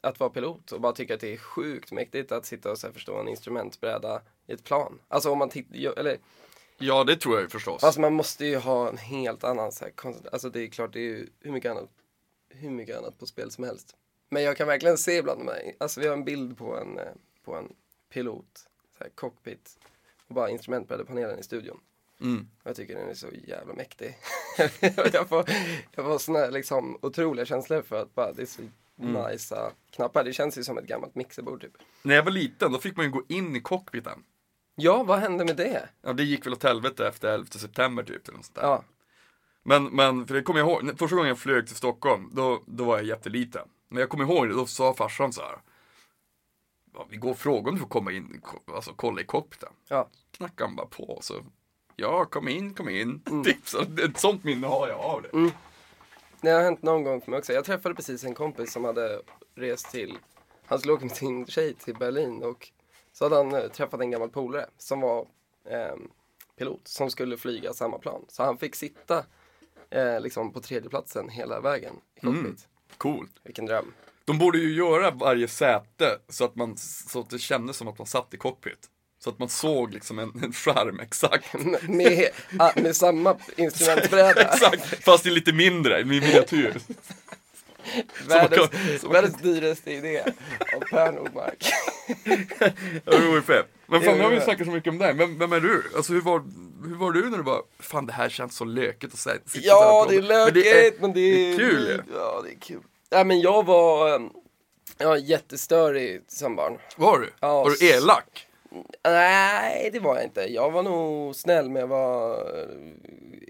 att vara pilot och bara tycker att det är sjukt mäktigt att sitta och så förstå en instrumentbräda i ett plan. Alltså om man tittar, eller Ja, det tror jag ju förstås. Alltså man måste ju ha en helt annan så här, konst- alltså det är klart det är ju hur mycket annat, hur mycket annat på spel som helst. Men jag kan verkligen se bland de här, alltså vi har en bild på en, eh, på en pilot, så här cockpit och bara instrumentbrädepanelen i studion. Mm. Jag tycker den är så jävla mäktig. [LAUGHS] jag får, jag får såna liksom otroliga känslor för att bara det är så Mm. nice knappar. Det känns ju som ett gammalt mixerbord typ. När jag var liten, då fick man ju gå in i cockpiten. Ja, vad hände med det? Ja, det gick väl åt helvete efter 11 september typ. Eller något. Ja, Men, men, för det kommer jag ihåg, första gången jag flög till Stockholm, då, då var jag jätteliten. Men jag kommer ihåg det, då sa farsan så här. Ja, vi går och frågar om du får komma in, alltså kolla i cockpiten. ja. Knackade han bara på så, ja kom in, kom in. Mm. [LAUGHS] Typ, så, ett sånt minne har jag av det. Det har hänt någon gång för mig också. Jag träffade precis en kompis som hade rest till, han skulle åka med sin tjej till Berlin och så hade han eh, träffat en gammal polare som var ehm, pilot som skulle flyga samma plan. Så han fick sitta eh, liksom på tredje platsen hela vägen i cockpit. Mm. Coolt. Vilken dröm. De borde ju göra varje säte så att, man, så att det kändes som att man satt i cockpit. Så att man såg liksom en, en skärm, exakt. [LAUGHS] med, med, ah, med samma instrumentbräda. [LAUGHS] exakt, fast det är lite mindre, i miniatyr. världens, kan- världens dyraste idé av Per Nordmark. Ja, det vore fett. Men fan, nu har vi snackat så mycket om dig. Vem, vem är du? Alltså hur var, hur var du när du bara, fan det här känns så lökigt att säga. Ja, det är prata." lökigt, men det är, det är kul ju. Ja, det är kul. Ja, men jag var, eh, jag var jättestörig som barn. Var du? Ja, var du elak? Nej, det var jag inte. Jag var nog snäll, men jag var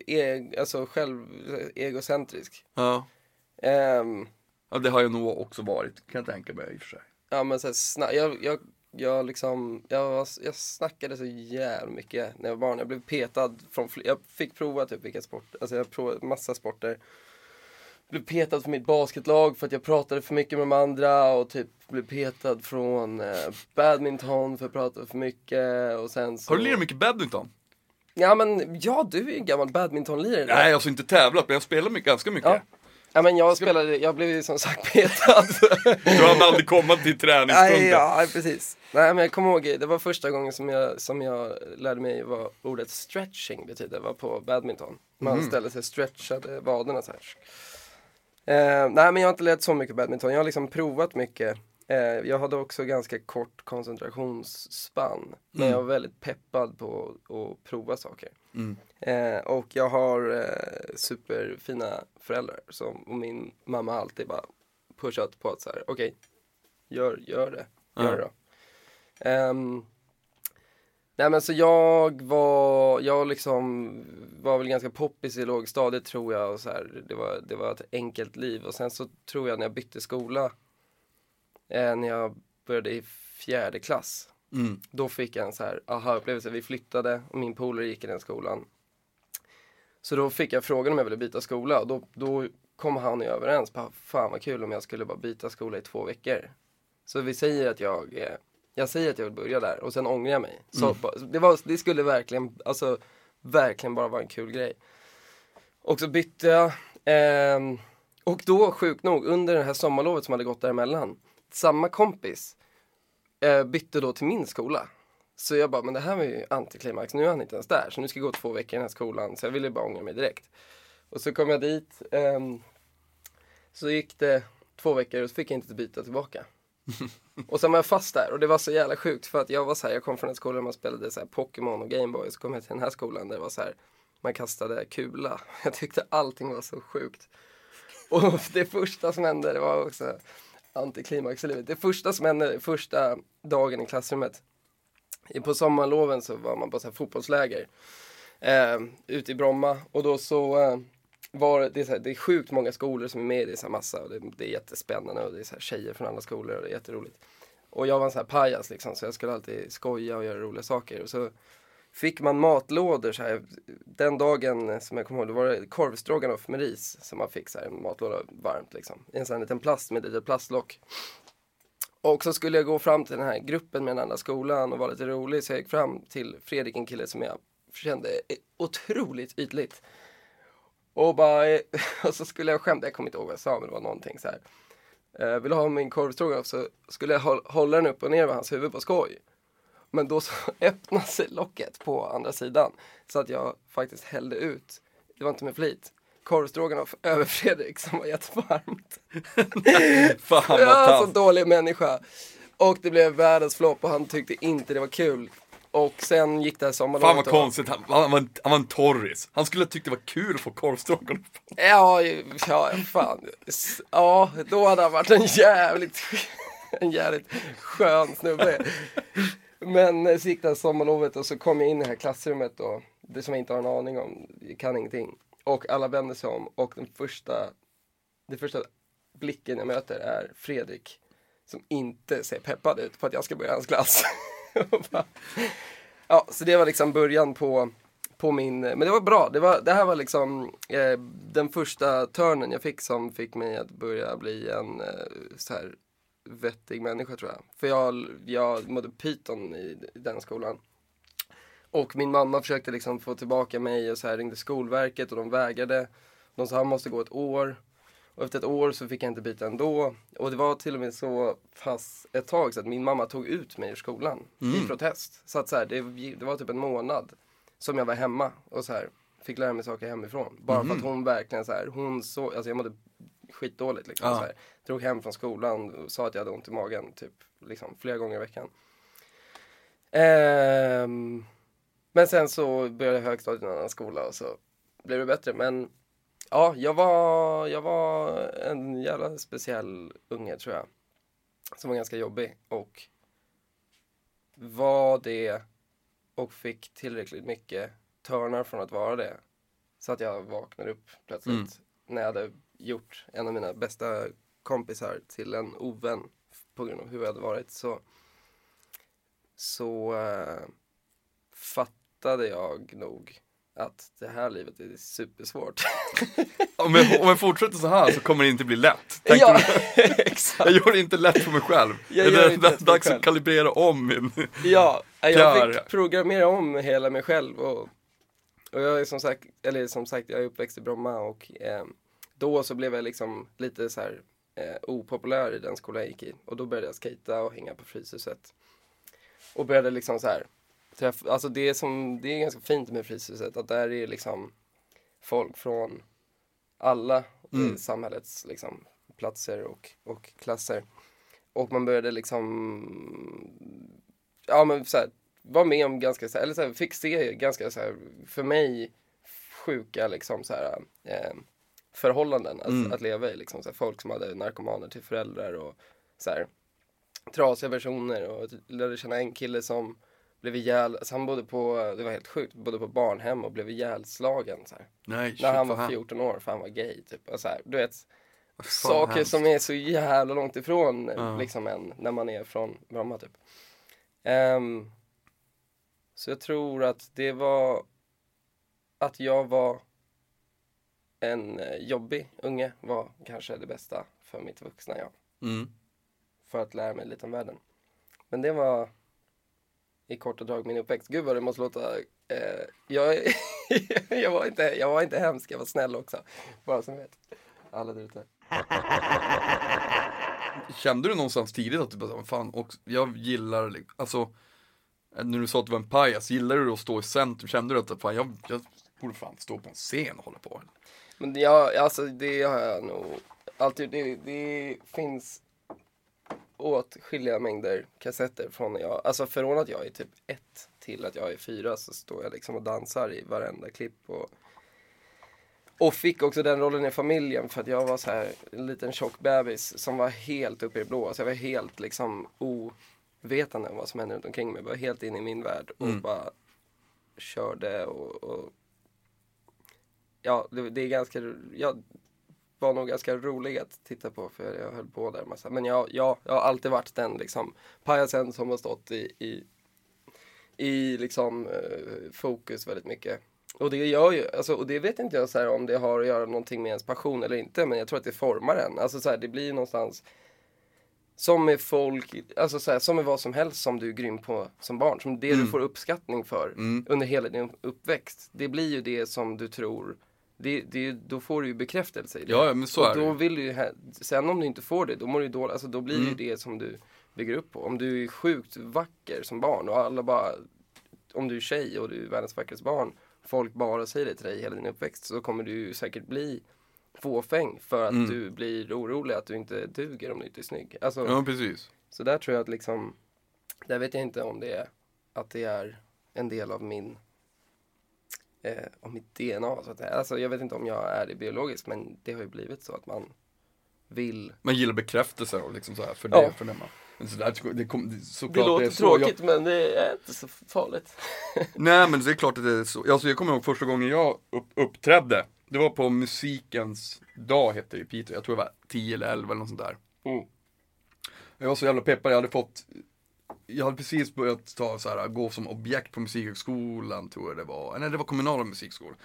e alltså själv egocentrisk. Ja. Ehm, ja. det har jag nog också varit, kan jag tänka mig i och för sig. ja, men så här, jag, jag, jag liksom, jag, var, jag snackade så jävla mycket när jag var barn. Jag blev petad från, jag fick prova typ vilka sport, alltså jag provade massa sporter. Blev petad från mitt basketlag för att jag pratade för mycket med de andra och typ blev petad från eh, badminton för att jag pratade för mycket och sen så... Har du lirat mycket badminton? Ja men, ja du är ju en gammal badmintonlirare. Nej, alltså inte tävlat, men jag spelar mycket, ganska mycket. Ja. Ja men jag spelade, jag blev ju som sagt petad. [LAUGHS] Du hann aldrig komma till Nej, träningspunkten. ja, precis. Nej men jag kommer ihåg, det var första gången som jag, som jag lärde mig vad ordet stretching betyder, var på badminton. Man Mhm. ställde sig och stretchade vaderna så här. Eh, nej men jag har inte lärt så mycket badminton, jag har liksom provat mycket. Eh, jag hade också ganska kort koncentrationsspann. Men Mm. jag var väldigt peppad på att prova saker. Mm. Eh, och jag har eh, superfina föräldrar som, och min mamma har alltid bara pushat på att så här, okej, gör, gör det, gör det då. Ehm, nej men så jag var, jag liksom var väl ganska poppis i lågstadiet tror jag och så här, det var, det var ett enkelt liv och sen så tror jag när jag bytte skola, eh, när jag började i fjärde klass, Mm. då fick jag en så här aha-upplevelse. Vi flyttade och min polare gick i den skolan. Så då fick jag frågan om jag ville byta skola och då, då kom han och jag överens. På, Fan vad kul om jag skulle bara byta skola i två veckor. Så vi säger att jag, eh, jag säger att jag vill börja där och sen ångrar jag mig. Så ba- det, var, det skulle verkligen, alltså verkligen bara vara en kul grej. Och så bytte jag. ehm, och då sjukt nog under det här sommarlovet som hade gått däremellan. Samma kompis eh, bytte då till min skola. Så jag bara, men det här var ju antiklimax, nu är han inte ens där. Så nu ska jag gå två veckor i den här skolan. Så jag ville bara ångra mig direkt. Och så kom jag dit. ehm, så gick det två veckor och så fick jag inte byta tillbaka. [LAUGHS] och sen var jag fast där och det var så jävla sjukt för att jag var så här, jag kom från en skola där man spelade så här Pokémon och Gameboy. och Så kom jag till den här skolan där det var så här, man kastade kula. [LAUGHS] Jag tyckte allting var så sjukt. Och [LAUGHS] det första som hände, det var också antiklimax i livet. Det första som hände första dagen i klassrummet. På sommarloven så var man på så här fotbollsläger. Eh, ute i Bromma. Och då så eh, var det, är så här, det är sjukt många skolor som är med i det, så massa. Och det, det är jättespännande och det är så här tjejer från andra skolor och det är jätteroligt. Och jag var en sån här pajas liksom så jag skulle alltid skoja och göra roliga saker. Och så fick man matlådor så här. Den dagen som jag kommer ihåg, då var det korvstroganoff med ris som man fick så här, en matlåda varmt liksom. I en sån här liten plast med ett litet plastlock. Och så skulle jag gå fram till den här gruppen med den andra skolan och vara lite rolig så jag gick fram till Fredrik, en kille som jag kände otroligt ytligt. Och bara, eh, [LAUGHS] och så skulle jag skämta, jag kommer inte ihåg vad jag sa men det var någonting så här. Eh, vill du ha min korvstroganoff så skulle jag håll, hålla den upp och ner över hans huvud på skoj. Men då så [LAUGHS] öppnade sig locket på andra sidan. Så att jag faktiskt hällde ut, det var inte med flit, korvstroganoff [LAUGHS] över Fredrik som var jättevarmt. Fan vad Jag är så dålig människa. Och det blev världens flopp och han tyckte inte det var kul. Och sen gick det här sommarlovet. Fan vad och- konstigt, han, han, var en, han var en torris. Han skulle ha tyckt det var kul att få korvstroganoff. Ja, ja, fan. Ja, då hade han varit en jävligt, en jävligt skön snubbe. Men eh, så gick det här sommarlovet och så kom jag in i det här klassrummet och det som jag inte har en aning om, jag kan ingenting. Och alla vänder sig om och den första, den första blicken jag möter är Fredrik som inte ser peppad ut på att jag ska börja hans klass. Ja, så det var liksom början på, på min, men det var bra. Det, var, det här var liksom eh, den första törnen jag fick som fick mig att börja bli en eh, så här vettig människa tror jag. För jag, jag mådde pyton i, i den skolan. Och min mamma försökte liksom få tillbaka mig och så här ringde Skolverket och de vägrade. De sa han måste gå ett år. Och efter ett år så fick jag inte byta ändå. Och det var till och med så pass ett tag så att min mamma tog ut mig ur skolan i protest. Så att så här, det, det var typ en månad som jag var hemma och så här fick lära mig saker hemifrån. Bara för att hon verkligen så här, hon så, alltså jag mådde skitdåligt liksom. Ja. Så här, drog hem från skolan och sa att jag hade ont i magen typ liksom flera gånger i veckan. Ehm, men sen så började jag högstadiet i en annan skola och så blev det bättre. Men ja, jag var, jag var en jävla speciell unge tror jag. Som var ganska jobbig och var det och fick tillräckligt mycket törnar från att vara det. Så att jag vaknade upp plötsligt Mm. när jag hade gjort en av mina bästa kompisar till en ovän på grund av hur jag hade varit. Så, så eh, fattade jag nog att det här livet är supersvårt. [LAUGHS] Om jag, om jag fortsätter så här så kommer det inte bli lätt. Ja, [LAUGHS] exakt. Jag gör det inte lätt för mig själv. Jag är det dags att kalibrera om min... Ja, jag fick programmera om hela mig själv och, och jag är som sagt, eller som sagt, jag är uppväxt i Bromma och eh, då så blev jag liksom lite så här eh, opopulär i den skolan jag gick i och då började jag skata och hänga på Fryshuset. Och började liksom så här träff, alltså det som, det är ganska fint med Fryshuset att där är liksom folk från alla Mm. samhällets liksom platser och, och klasser. Och man började liksom, ja men så här, var med om ganska, så här, eller så här, fick se ganska så här, för mig, sjuka liksom så här, eh, förhållanden att, Mm. att leva i. Liksom, så folk som hade narkomaner till föräldrar och så här, trasiga personer och jag lärde känna en kille som blev ihjäl, alltså han bodde på, det var helt sjukt, bodde på barnhem och blev ihjälslagen så här. Nej, shit, När han var hem- 14 år för han var gay typ. Och så här, du vet, saker hemskt. som är så jävla långt ifrån Ja. liksom en, när man är från Bromma typ. Ehm, så jag tror att det var att jag var en eh, jobbig unge var kanske det bästa för mitt vuxna jag. Mm. För att lära mig lite om världen. Men det var i korta drag min uppväxt. Gud vad det måste låta eh, jag, [LAUGHS] jag, var inte, jag var inte hemsk, jag var snäll också. Bara som vet. Alla där ute. Kände du någonstans tidigt att du bara, fan, och jag gillar, li- alltså, när du sa att du var en pajas, gillar du att stå i centrum? Kände du att, fan, jag, jag borde fan stå på en scen och hålla på? Men jag, alltså det har jag nog alltid det, det finns åtskilliga mängder kassetter från när jag, alltså från att jag är typ ett till att jag är fyra så står jag liksom och dansar i varenda klipp och och fick också den rollen i familjen för att jag var så här en liten tjock bebis som var helt uppe i det blå. Så jag var helt liksom ovetande om vad som hände runt omkring mig. Jag var helt inne i min värld och Mm. bara körde och, och ja, det, det är ganska, jag var nog ganska rolig att titta på för jag höll på där massa. Men jag, jag, jag har alltid varit den liksom pajasen som har stått i, i, i liksom eh, fokus väldigt mycket. Och det gör ju, alltså, och det vet inte jag så här, om det har att göra någonting med ens passion eller inte, men jag tror att det formar en. Alltså så här, det blir någonstans som med folk, alltså så här, som med vad som helst som du är grym på som barn. Som det du får uppskattning för Mm. under hela din uppväxt. Det blir ju det som du tror, det, det, då får du ju bekräftelse i det. Ja, men så och är det då ju. vill du sen om du inte får det, då mår du dåligt. Alltså då blir det Mm. ju det som du bygger upp på. Om du är sjukt vacker som barn och alla bara, om du är tjej och du är världens vackraste barn, folk bara säger det till dig hela din uppväxt, så kommer du säkert bli fåfäng för att Mm. du blir orolig att du inte duger om du inte är snygg. Alltså, Ja, precis. Så där tror jag att liksom, där vet jag inte om det är, att det är en del av min, eh, av mitt DNA. Så att, alltså jag vet inte om jag är det biologiskt, men det har ju blivit så att man vill. Man gillar bekräftelse och liksom så här för Ja. det, för det man. Så där, det, kom, det, Det låter så. tråkigt, men det är inte så farligt. [LAUGHS] Nej men det är klart att det är så. Alltså, jag kommer ihåg första gången jag upp, uppträdde. Det var på musikens dag hette det i Piteå. Jag tror det var 10 eller 11 eller något sånt där. Mm. Jag var så jävla peppad. Jag hade fått jag hade precis börjat ta så här, gå som objekt på musikhögskolan tror jag det var. Nej det var kommunala musikskolan.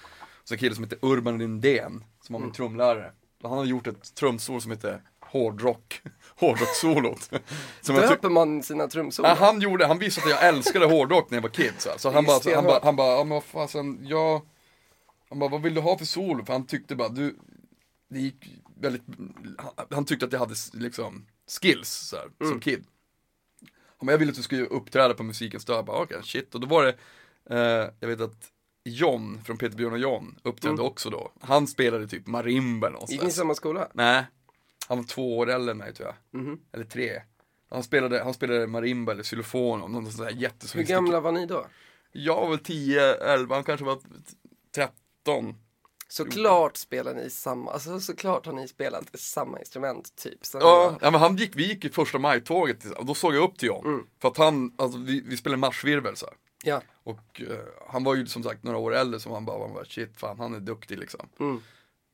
Så en kille som heter Urban Lindén, som var min trumlärare. Och han hade gjort ett trumsolo som heter Hårdrock, [LAUGHS] Hårdrock-solot. [LAUGHS] Döper man sina trumsolon? Ja, han gjorde, han visste att jag älskade hårdrock när jag var kid så, så han Det är bara, han bara, han bara, ja men vad fasen, jag Han bara, vad vill du ha för solo? För han tyckte bara, du Det gick väldigt, han, han tyckte att jag hade liksom skills så här, Mm. som kid Bara, jag ville att du skulle uppträda på musikens dag, jag bara okej, shit, och då var det eh, Jag vet att John från Peter Björn och John uppträdde Mm. också då Han spelade typ marimba Gick ni i någonstans samma skola? Nej, han var två år äldre än mig tror jag Mhm. eller tre. Han spelade, han spelade marimba eller xylofon och någon sån där Hur jättesofistik- gamla var ni då? Jag var väl 10, 11, han kanske var 13. Såklart spelar ni samma, alltså såklart har ni spelat samma instrument typ. Sen Ja, ja men han gick, vi gick i första majtåget och då såg jag upp till John. Mm. För att han, alltså vi, vi spelade marschvirvel så här. Ja. Och eh, han var ju som sagt några år äldre så han bara, han bara shit fan han är duktig liksom. Mm.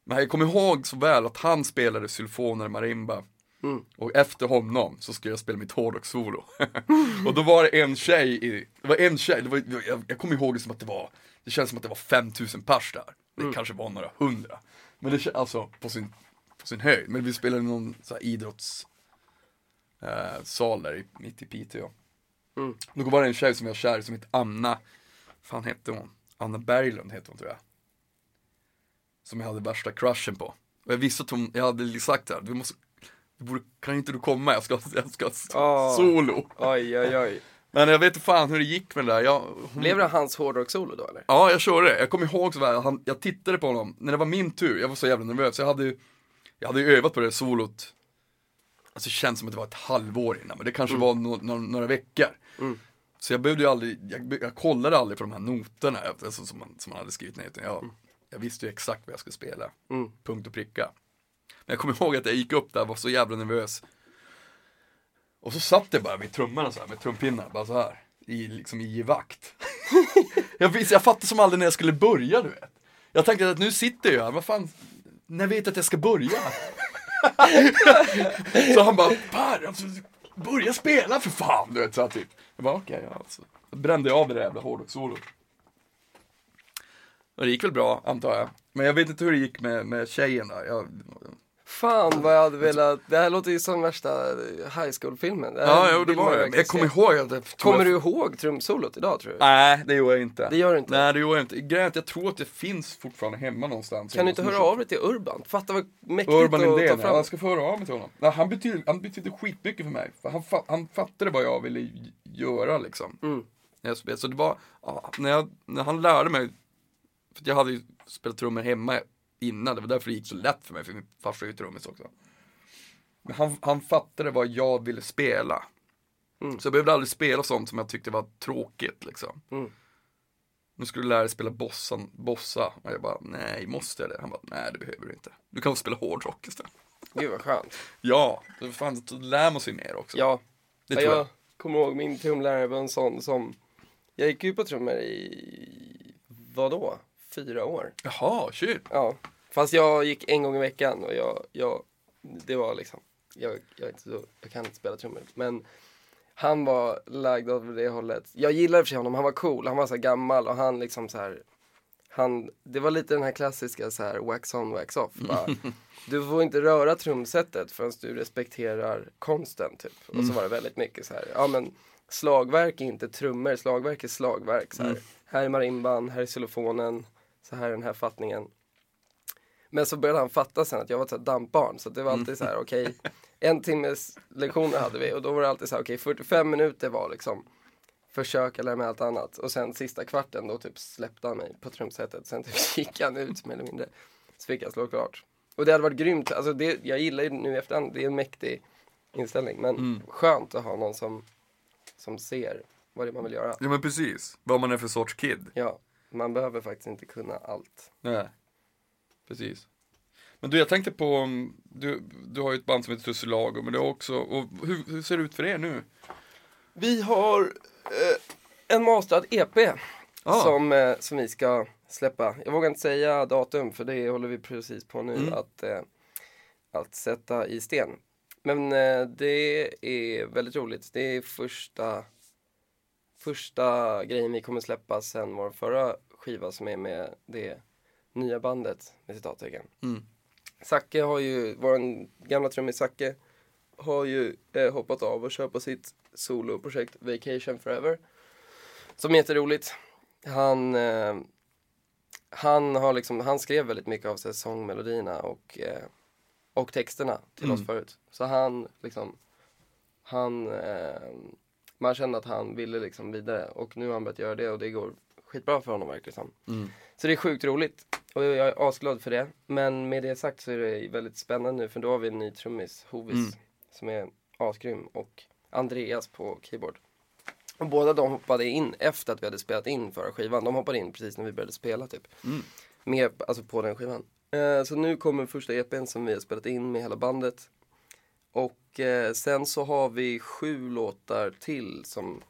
Men jag kommer ihåg så väl att han spelade xylofoner och marimba. Mm. Och efter honom så skulle jag spela mitt hårdrock-solo. [LAUGHS] och då var det en tjej i, det var en tjej, det var, jag, jag kommer ihåg det som att det var, det känns som att det var 5000 pers där. Det kanske var några hundra. Men det alltså på sin, på sin höjd. Men vi spelade i någon så här idrotts eh, där i, mitt i Piteå. Mm. Då var det en tjej som jag var kär som hette Anna, fan hette hon? Anna Berglund hette hon tror jag. Som jag hade värsta crushen på. Och jag visste att hon, jag hade sagt det här, du måste, du borde, kan inte du komma? Jag ska, jag ska Ah. solo. Oj, oj, oj. Men jag vet inte fan hur det gick med det där. Jag, hon, Blev det hans hårdrock-solo då eller? Ja, jag körde det. Jag kommer ihåg så väl, han, jag tittade på honom, när det var min tur, jag var så jävla nervös. Jag hade ju, jag hade ju övat på det solot, alltså det känns som att det var ett halvår innan, men det kanske var no, no, några veckor. Mm. Så jag behövde ju aldrig, jag, jag kollade aldrig på de här noterna alltså, som, man, som man hade skrivit ner, utan jag, jag visste ju exakt vad jag skulle spela. Mm. Punkt och pricka. Men jag kommer ihåg att jag gick upp där och var så jävla nervös. Och så satt jag bara vid trummorna så här, med trumpinnar, bara så här. I, liksom i vakt. [LAUGHS] jag, visste, jag fattade som aldrig när jag skulle börja, du vet. Jag tänkte att nu sitter jag här, vad fan, när vet jag att jag ska börja? [LAUGHS] så han bara, Per, alltså, börja spela för fan, du vet, så här, typ. Jag bara, okej, ja, alltså. Då brände jag av det där jävla hårdrockssolot. Och det gick väl bra, antar jag. Men jag vet inte hur det gick med, med tjejen där. Jag, Fan vad jag hade velat, det här låter ju som värsta high school-filmen. Ja, jo, det var det. Jag kommer ihåg att det, Kommer du ihåg trumsolot idag tror du? Nej, det gör jag inte. Det gör du inte? Nej, det gör jag inte. Grejen är att jag tror att det finns fortfarande hemma någonstans. Kan du inte höra av dig till Urban? Fatta vad mäktigt Urban att ta fram. jag ska få höra av mig till honom. Nej, han, betyder, han betyder skitmycket för mig. Han, fa- han fattade vad jag ville göra liksom. Mm. Så det var, när, jag, när han lärde mig, för jag hade ju spelat trummor hemma innan, det var därför det gick så lätt för mig, för min farsa är ju trummis också. Men han, han fattade vad jag ville spela. Mm. Så jag behövde aldrig spela sånt som jag tyckte var tråkigt liksom. Mm. Nu skulle du lära dig spela bossan, bossa. Och jag bara, nej, måste jag det? Han bara, nej det behöver du inte. Du kan få spela hårdrock istället. Gud vad skönt. [LAUGHS] Ja, då fan, då lär man sig mer också. Ja, det ja, tror jag jag. kommer ihåg min trumlärare var en sån som, jag gick ju på trummor i, vadå, fyra år. Jaha, shit. Ja, fast jag gick en gång i veckan och jag, jag det var liksom, jag, jag, inte så, jag kan inte spela trummor. Men han var lagd åt det hållet. Jag gillade för sig honom, han var cool, han var så gammal och han liksom så här han, det var lite den här klassiska så här wax on, wax off. Bara, [LAUGHS] du får inte röra trumsetet förrän du respekterar konsten typ. Och så var det väldigt mycket så här, ja men slagverk är inte trummor, slagverk är slagverk. Så här. här är marimban, här är xylofonen, så här är den här fattningen. Men så började han fatta sen att jag var ett dampbarn. Så det var alltid så här, okej, en timmes lektioner hade vi och då var det alltid så här, okej, 45 minuter var liksom försöka lära mig allt annat. Och sen sista kvarten då typ släppte han mig på trumsetet. Sen typ [LAUGHS] gick han ut mer eller mindre. Så fick jag slå klart. Och det hade varit grymt. Alltså det, jag gillar ju nu i efterhand, det är en mäktig inställning. Men skönt att ha någon som, som ser vad det är man vill göra. Ja men precis, vad man är för sorts kid. Ja, man behöver faktiskt inte kunna allt. Nej. Precis. Men du, jag tänkte på, um, du, du har ju ett band som heter Tussilago, men du har också, och hur, hur ser det ut för er nu? Vi har eh, en masterad EP Ah. som, eh, som vi ska släppa. Jag vågar inte säga datum för det håller vi precis på nu Mm. att, eh, att sätta i sten. Men eh, det är väldigt roligt. Det är första, första grejen vi kommer släppa sen vår förra skiva som är med det nya bandet med citattecken. Mm. Zacke har ju, vår gamla trummis Zacke har ju eh, hoppat av och kör på sitt soloprojekt Vacation Forever. Som är jätteroligt. Han, eh, han, har liksom, han skrev väldigt mycket av sig, sångmelodierna och, eh, och texterna till oss Mm. förut. Så han liksom, han, eh, man kände att han ville liksom vidare och nu har han börjat göra det och det går skitbra för honom verkar det som. Mm. Så det är sjukt roligt och jag är asglad för det. Men med det sagt så är det väldigt spännande nu för då har vi en ny trummis, Hovis, Mm. som är asgrym och Andreas på keyboard. Och båda de hoppade in efter att vi hade spelat in förra skivan. De hoppade in precis när vi började spela typ. Mm. Med, alltså på den skivan. Eh, så nu kommer första EPn som vi har spelat in med hela bandet. Och eh, sen så har vi sju låtar till som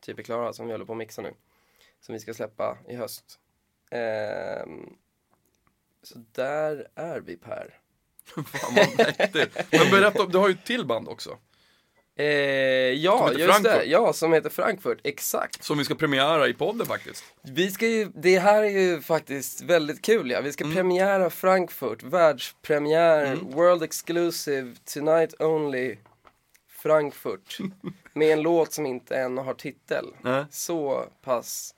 typ är klara, som vi håller på att mixa nu. Som vi ska släppa i höst. Eh, så där är vi Per. [LAUGHS] Fan vad mäktigt. Men berätta, du har ju ett till band också. Eh, ja, just det. Frankfurt. Ja, som heter Frankfurt. Exakt. Som vi ska premiära i podden faktiskt. Vi ska ju, det här är ju faktiskt väldigt kul ja. Vi ska premiära Frankfurt, världspremiär, World Exclusive, Tonight Only, Frankfurt. [LAUGHS] med en låt som inte än har titel. Nej. Så pass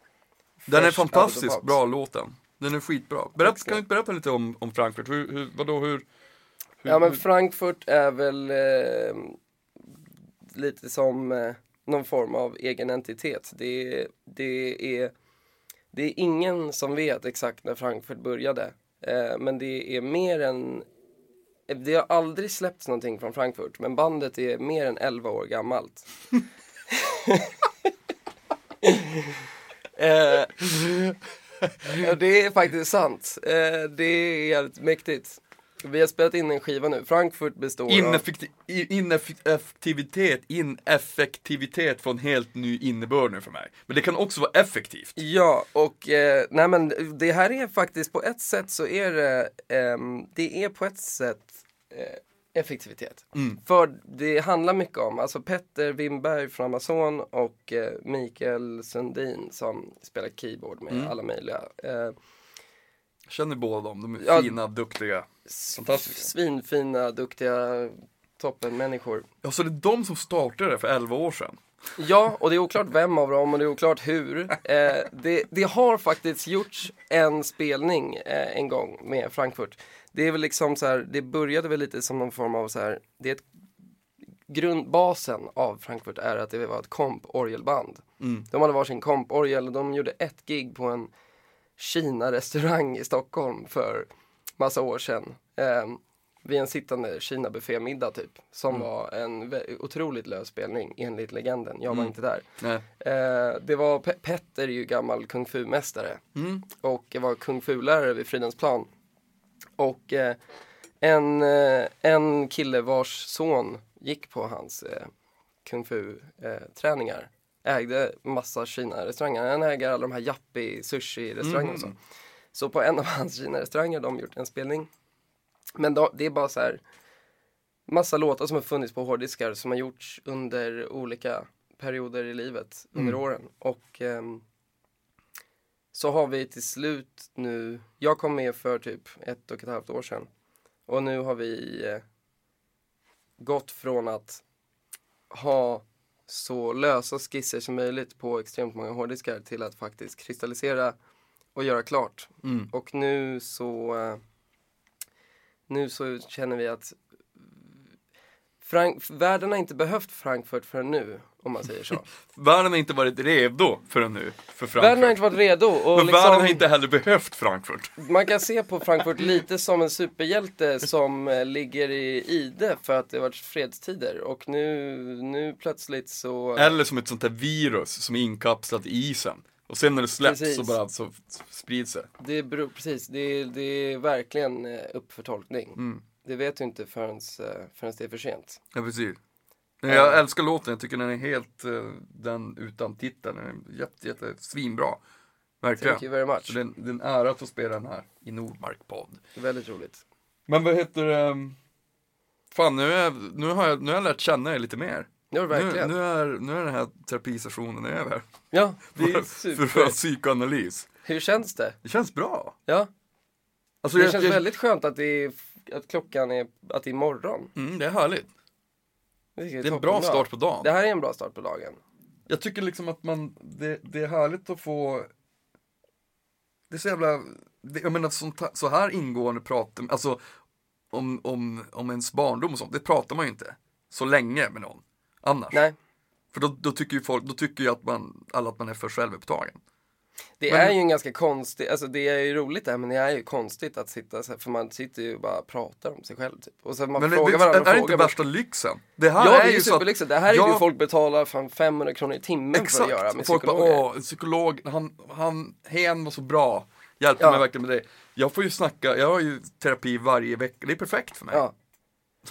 Den är fantastiskt bra låten. Den är skitbra. Ska kan du inte berätta lite om, om Frankfurt? Hur, hur, vadå, hur, hur Ja men Frankfurt är väl eh, lite som eh, någon form av egen entitet. Det, det, är, det är ingen som vet exakt när Frankfurt började. Eh, men det är mer än det har aldrig släppts någonting från Frankfurt, men bandet är mer än 11 år gammalt. [LAUGHS] eh, ja, det är faktiskt sant. Eh, det är jävligt mäktigt. Vi har spelat in en skiva nu. Frankfurt består av... Ineffekti- i- ineffektivitet, ineffektivitet från helt ny innebörd nu för mig. Men det kan också vara effektivt. Ja, och eh, nej men det här är faktiskt på ett sätt så är det, ehm, det är på ett sätt eh, effektivitet. För det handlar mycket om, alltså Petter Wimberg från Amazon och eh, Mikael Sundin som spelar keyboard med alla möjliga. Jag känner båda dem, de är Ja. fina, duktiga. Fantastiska. Svinfina, duktiga toppenmänniskor. Ja, så det är de som startade det för 11 år sedan. Ja, och det är oklart vem av dem och det är oklart hur. [LAUGHS] Eh, det, det har faktiskt gjorts en spelning eh, en gång med Frankfurt. Det är väl liksom så här, det började väl lite som någon form av så här, det är ett grundbasen av Frankfurt är att det var ett komp-orgelband. De hade varsin komp-orgel och de gjorde ett gig på en Kina-restaurang i Stockholm för massa år sedan. Eh, vid en sittande Kina-buffémiddag typ. Som var en otroligt lös spelning enligt legenden. Jag var inte där. Eh, det var, Pe- Petter är ju gammal kung fu-mästare. Mm. Och jag var kung fu-lärare vid Fridhemsplan. Och eh, en, eh, en kille vars son gick på hans eh, kung fu-träningar ägde massa Kina-restauranger. Han äger alla de här Yappi sushi-restaurangerna och så. Så på en av [LAUGHS] hans Kina-restauranger har de gjort en spelning. Men då, det är bara så här massa låtar som har funnits på hårddiskar som har gjorts under olika perioder i livet under åren. Och ehm, så har vi till slut nu, jag kom med för typ ett och ett halvt år sedan. Och nu har vi eh, gått från att ha så lösa skisser som möjligt på extremt många hårddiskar till att faktiskt kristallisera och göra klart. Mm. Och nu så eh, nu så känner vi att Frank världen har inte behövt Frankfurt förrän nu, om man säger så. [LAUGHS] Världen har inte varit redo förrän nu, för Frankfurt. världen har inte varit redo. Och Men liksom, världen har inte heller behövt Frankfurt. Man kan se på Frankfurt lite som en superhjälte som eh, ligger i ide för att det har varit fredstider. Och nu, nu plötsligt så... Eller som ett sånt där virus som är inkapslat i isen. Och sen när det släpps Precis. så bara så sprids det. Det beror, precis, det, är- det är verkligen eh, upp för tolkning. Mm. Det vet du inte förrän, eh, förrän det är för sent. Ja precis. Jag älskar låten, jag tycker den är helt, eh, den utan titeln, den är jätte, jätte, svinbra. Verkligen. Thank you very much. Så det är, en, det är en ära att få spela den här i Nordmark podd. Väldigt roligt. Men vad heter det? Fan, nu, är, nu, har jag, nu har jag lärt känna er lite mer. Ja, Nu, verkligen. nu, är, nu är den här terapisessionen över. Ja, [LAUGHS] det är För, super. för psykoanalys. Hur känns det? Det känns bra. Ja, Alltså, det jag, känns jag, väldigt skönt att, det är, att klockan är, att det är morgon. mm, det är härligt. Det, Det är en bra start på dagen. Det här är en bra start på dagen. Jag tycker liksom att man, det, det är härligt att få Det är så jävla, det, jag menar sånt, så här ingående pratar, alltså om, om, om ens barndom och sånt, det pratar man ju inte så länge med någon annars. Nej, För då, då tycker ju folk, då tycker ju att man, alla att man är för självupptagen. Det Men- är ju en ganska konstig, alltså det är ju roligt det här men det är ju konstigt att sitta så här, för man sitter ju och bara pratar om sig själv typ. Och så man Men frågar det, varandra är det inte värsta lyxen? Det här Ja, det är är ju superlyxigt. Det här är ju folk betalar fan 500 kronor i timmen för att exakt, göra med folk bara, psykologer. åh, en psykolog, han, han, hen var så bra, hjälpte Ja. mig verkligen med det. Jag får ju snacka, jag har ju terapi varje vecka, det är perfekt för mig. Ja.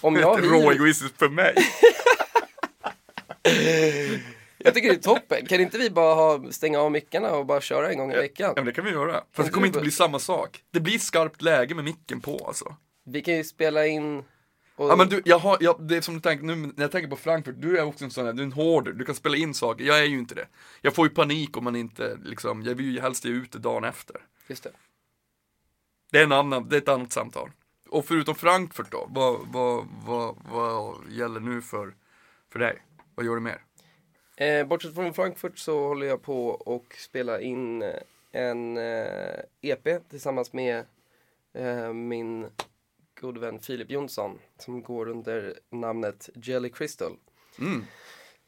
Om Det jag är hyr, råegoistiskt för mig. [LAUGHS] jag tycker det är toppen. Kan inte vi bara ha, stänga av mickarna och bara köra en gång i veckan? Ja men det kan vi göra. Fast det kommer inte bli samma sak. Det blir skarpt läge med micken på alltså. Vi kan ju spela in och, Ja men du, jag har, jag, det är som du tänker, nu när jag tänker på Frankfurt, du är också en sån här, du är en hoarder, du kan spela in saker, jag är ju inte det. Jag får ju panik om man inte, liksom, jag vill ju helst ge ut det dagen efter. Just det. Det är, en annan, det är ett annat samtal. Och förutom Frankfurt då, vad, vad, vad, vad gäller nu för, för dig? Vad gör du mer? Eh, bortsett från Frankfurt så håller jag på och spelar in eh, en eh, EP tillsammans med eh, min gode vän Filip Jonsson som går under namnet Jelly Crystal. Mm.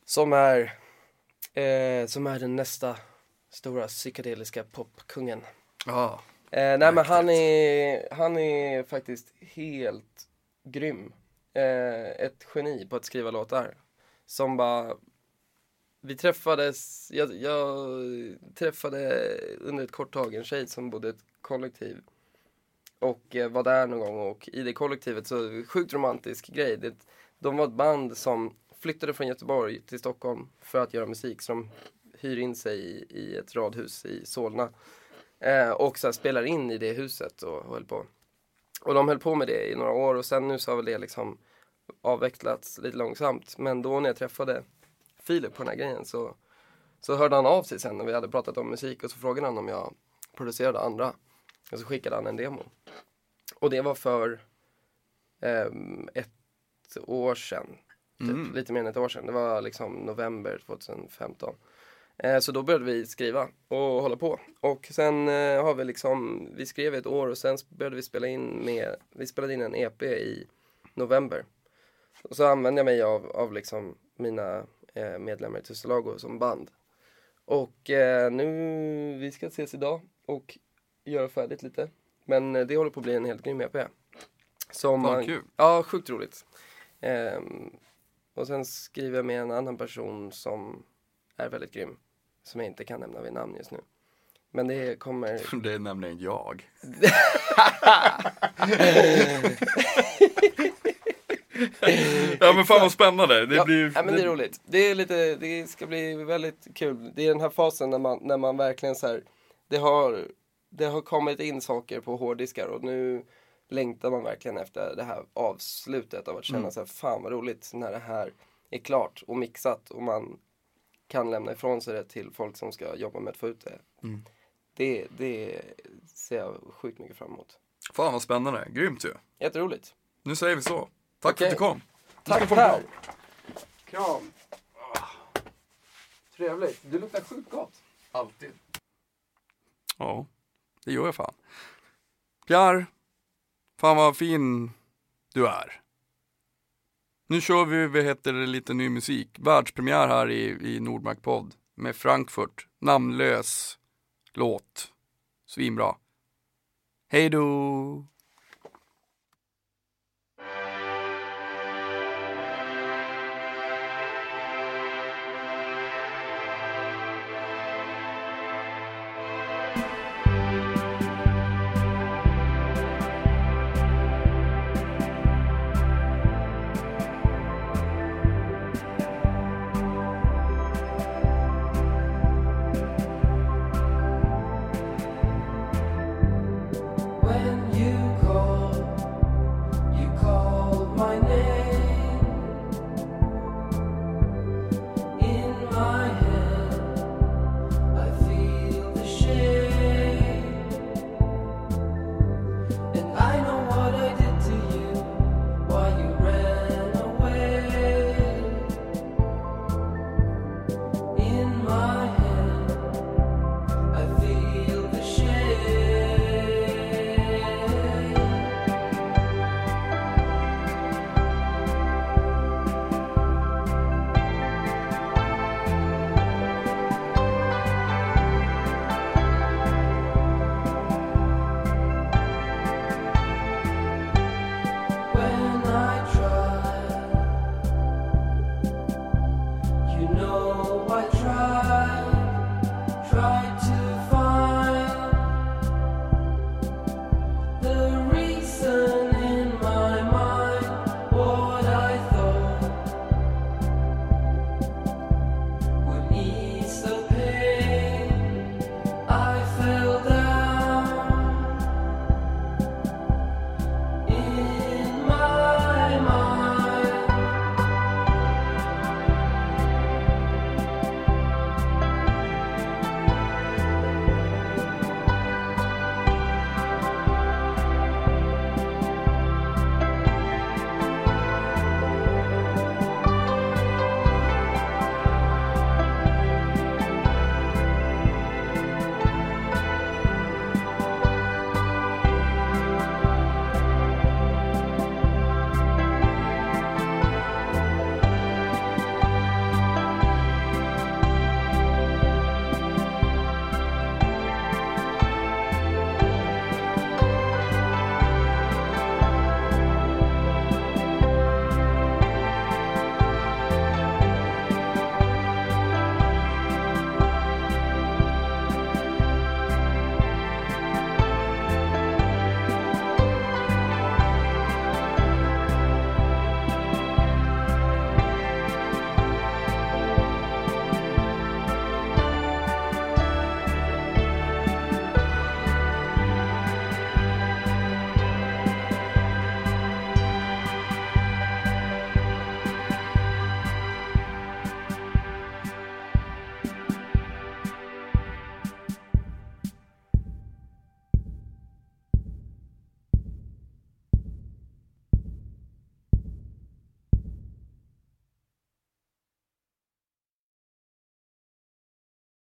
Som är, eh, som är den nästa stora psykedeliska popkungen. Ja, Eh, nej men han är, han är faktiskt helt grym. Ett geni på att skriva låtar. Som bara, vi träffades, jag, jag träffade under ett kort tag en tjej som bodde i ett kollektiv. Och eh, var där någon gång och i det kollektivet så, sjukt romantisk grej. Det, de var ett band som flyttade från Göteborg till Stockholm för att göra musik. Så de hyr in sig i, i ett radhus i Solna. Eh, och så spelar in i det huset och, och höll på. Och de höll på med det i några år och sen nu så har väl det liksom avvecklats lite långsamt. Men då när jag träffade Filip på den här grejen så, så hörde han av sig sen när vi hade pratat om musik och så frågade han om jag producerade andra. Och så skickade han en demo. Och det var för ehm, ett år sedan. Typ, Mm. Lite mer än ett år sedan. Det var liksom november 2015. Eh, så då började vi skriva och hålla på. Och sen eh, har vi liksom, vi skrev ett år och sen började vi spela in med, vi spelade in en EP i november. Och så använde jag mig av, av liksom mina eh, medlemmar i Tusselago som band. Och eh, nu, vi ska ses idag och göra färdigt lite. Men eh, det håller på att bli en helt grym EP. Som Fan, man- kul. Ja, sjukt roligt. Ehm, och sen skriver jag med en annan person som är väldigt grym. Som jag inte kan nämna vid namn just nu. Men det kommer... [LAUGHS] det är nämligen jag. [LAUGHS] [LAUGHS] [LAUGHS] ja men fan vad spännande, det ja, blir... ja, men det är roligt. Det är lite, det ska bli väldigt kul. Det är den här fasen när man, när man verkligen så här, det har, det har kommit in saker på hårddiskar och nu längtar man verkligen efter det här avslutet av att känna så här, fan vad roligt när det här är klart och mixat och man kan lämna ifrån sig det till folk som ska jobba med att få ut det. det, det ser jag sjukt mycket fram emot. Fan vad spännande, grymt ju. Jätteroligt. Nu säger vi så. Tack för Okej. att du kom. Du Tack Per! kram. Kram! Trevligt. Du luktar sjukt gott. Alltid. Ja, det gör jag fan. Pierre, fan vad fin du är. Nu kör vi, vad heter det, lite ny musik. Världspremiär här i, i Nordmark podd med Frankfurt. Namnlös låt. Svinbra. Hej då!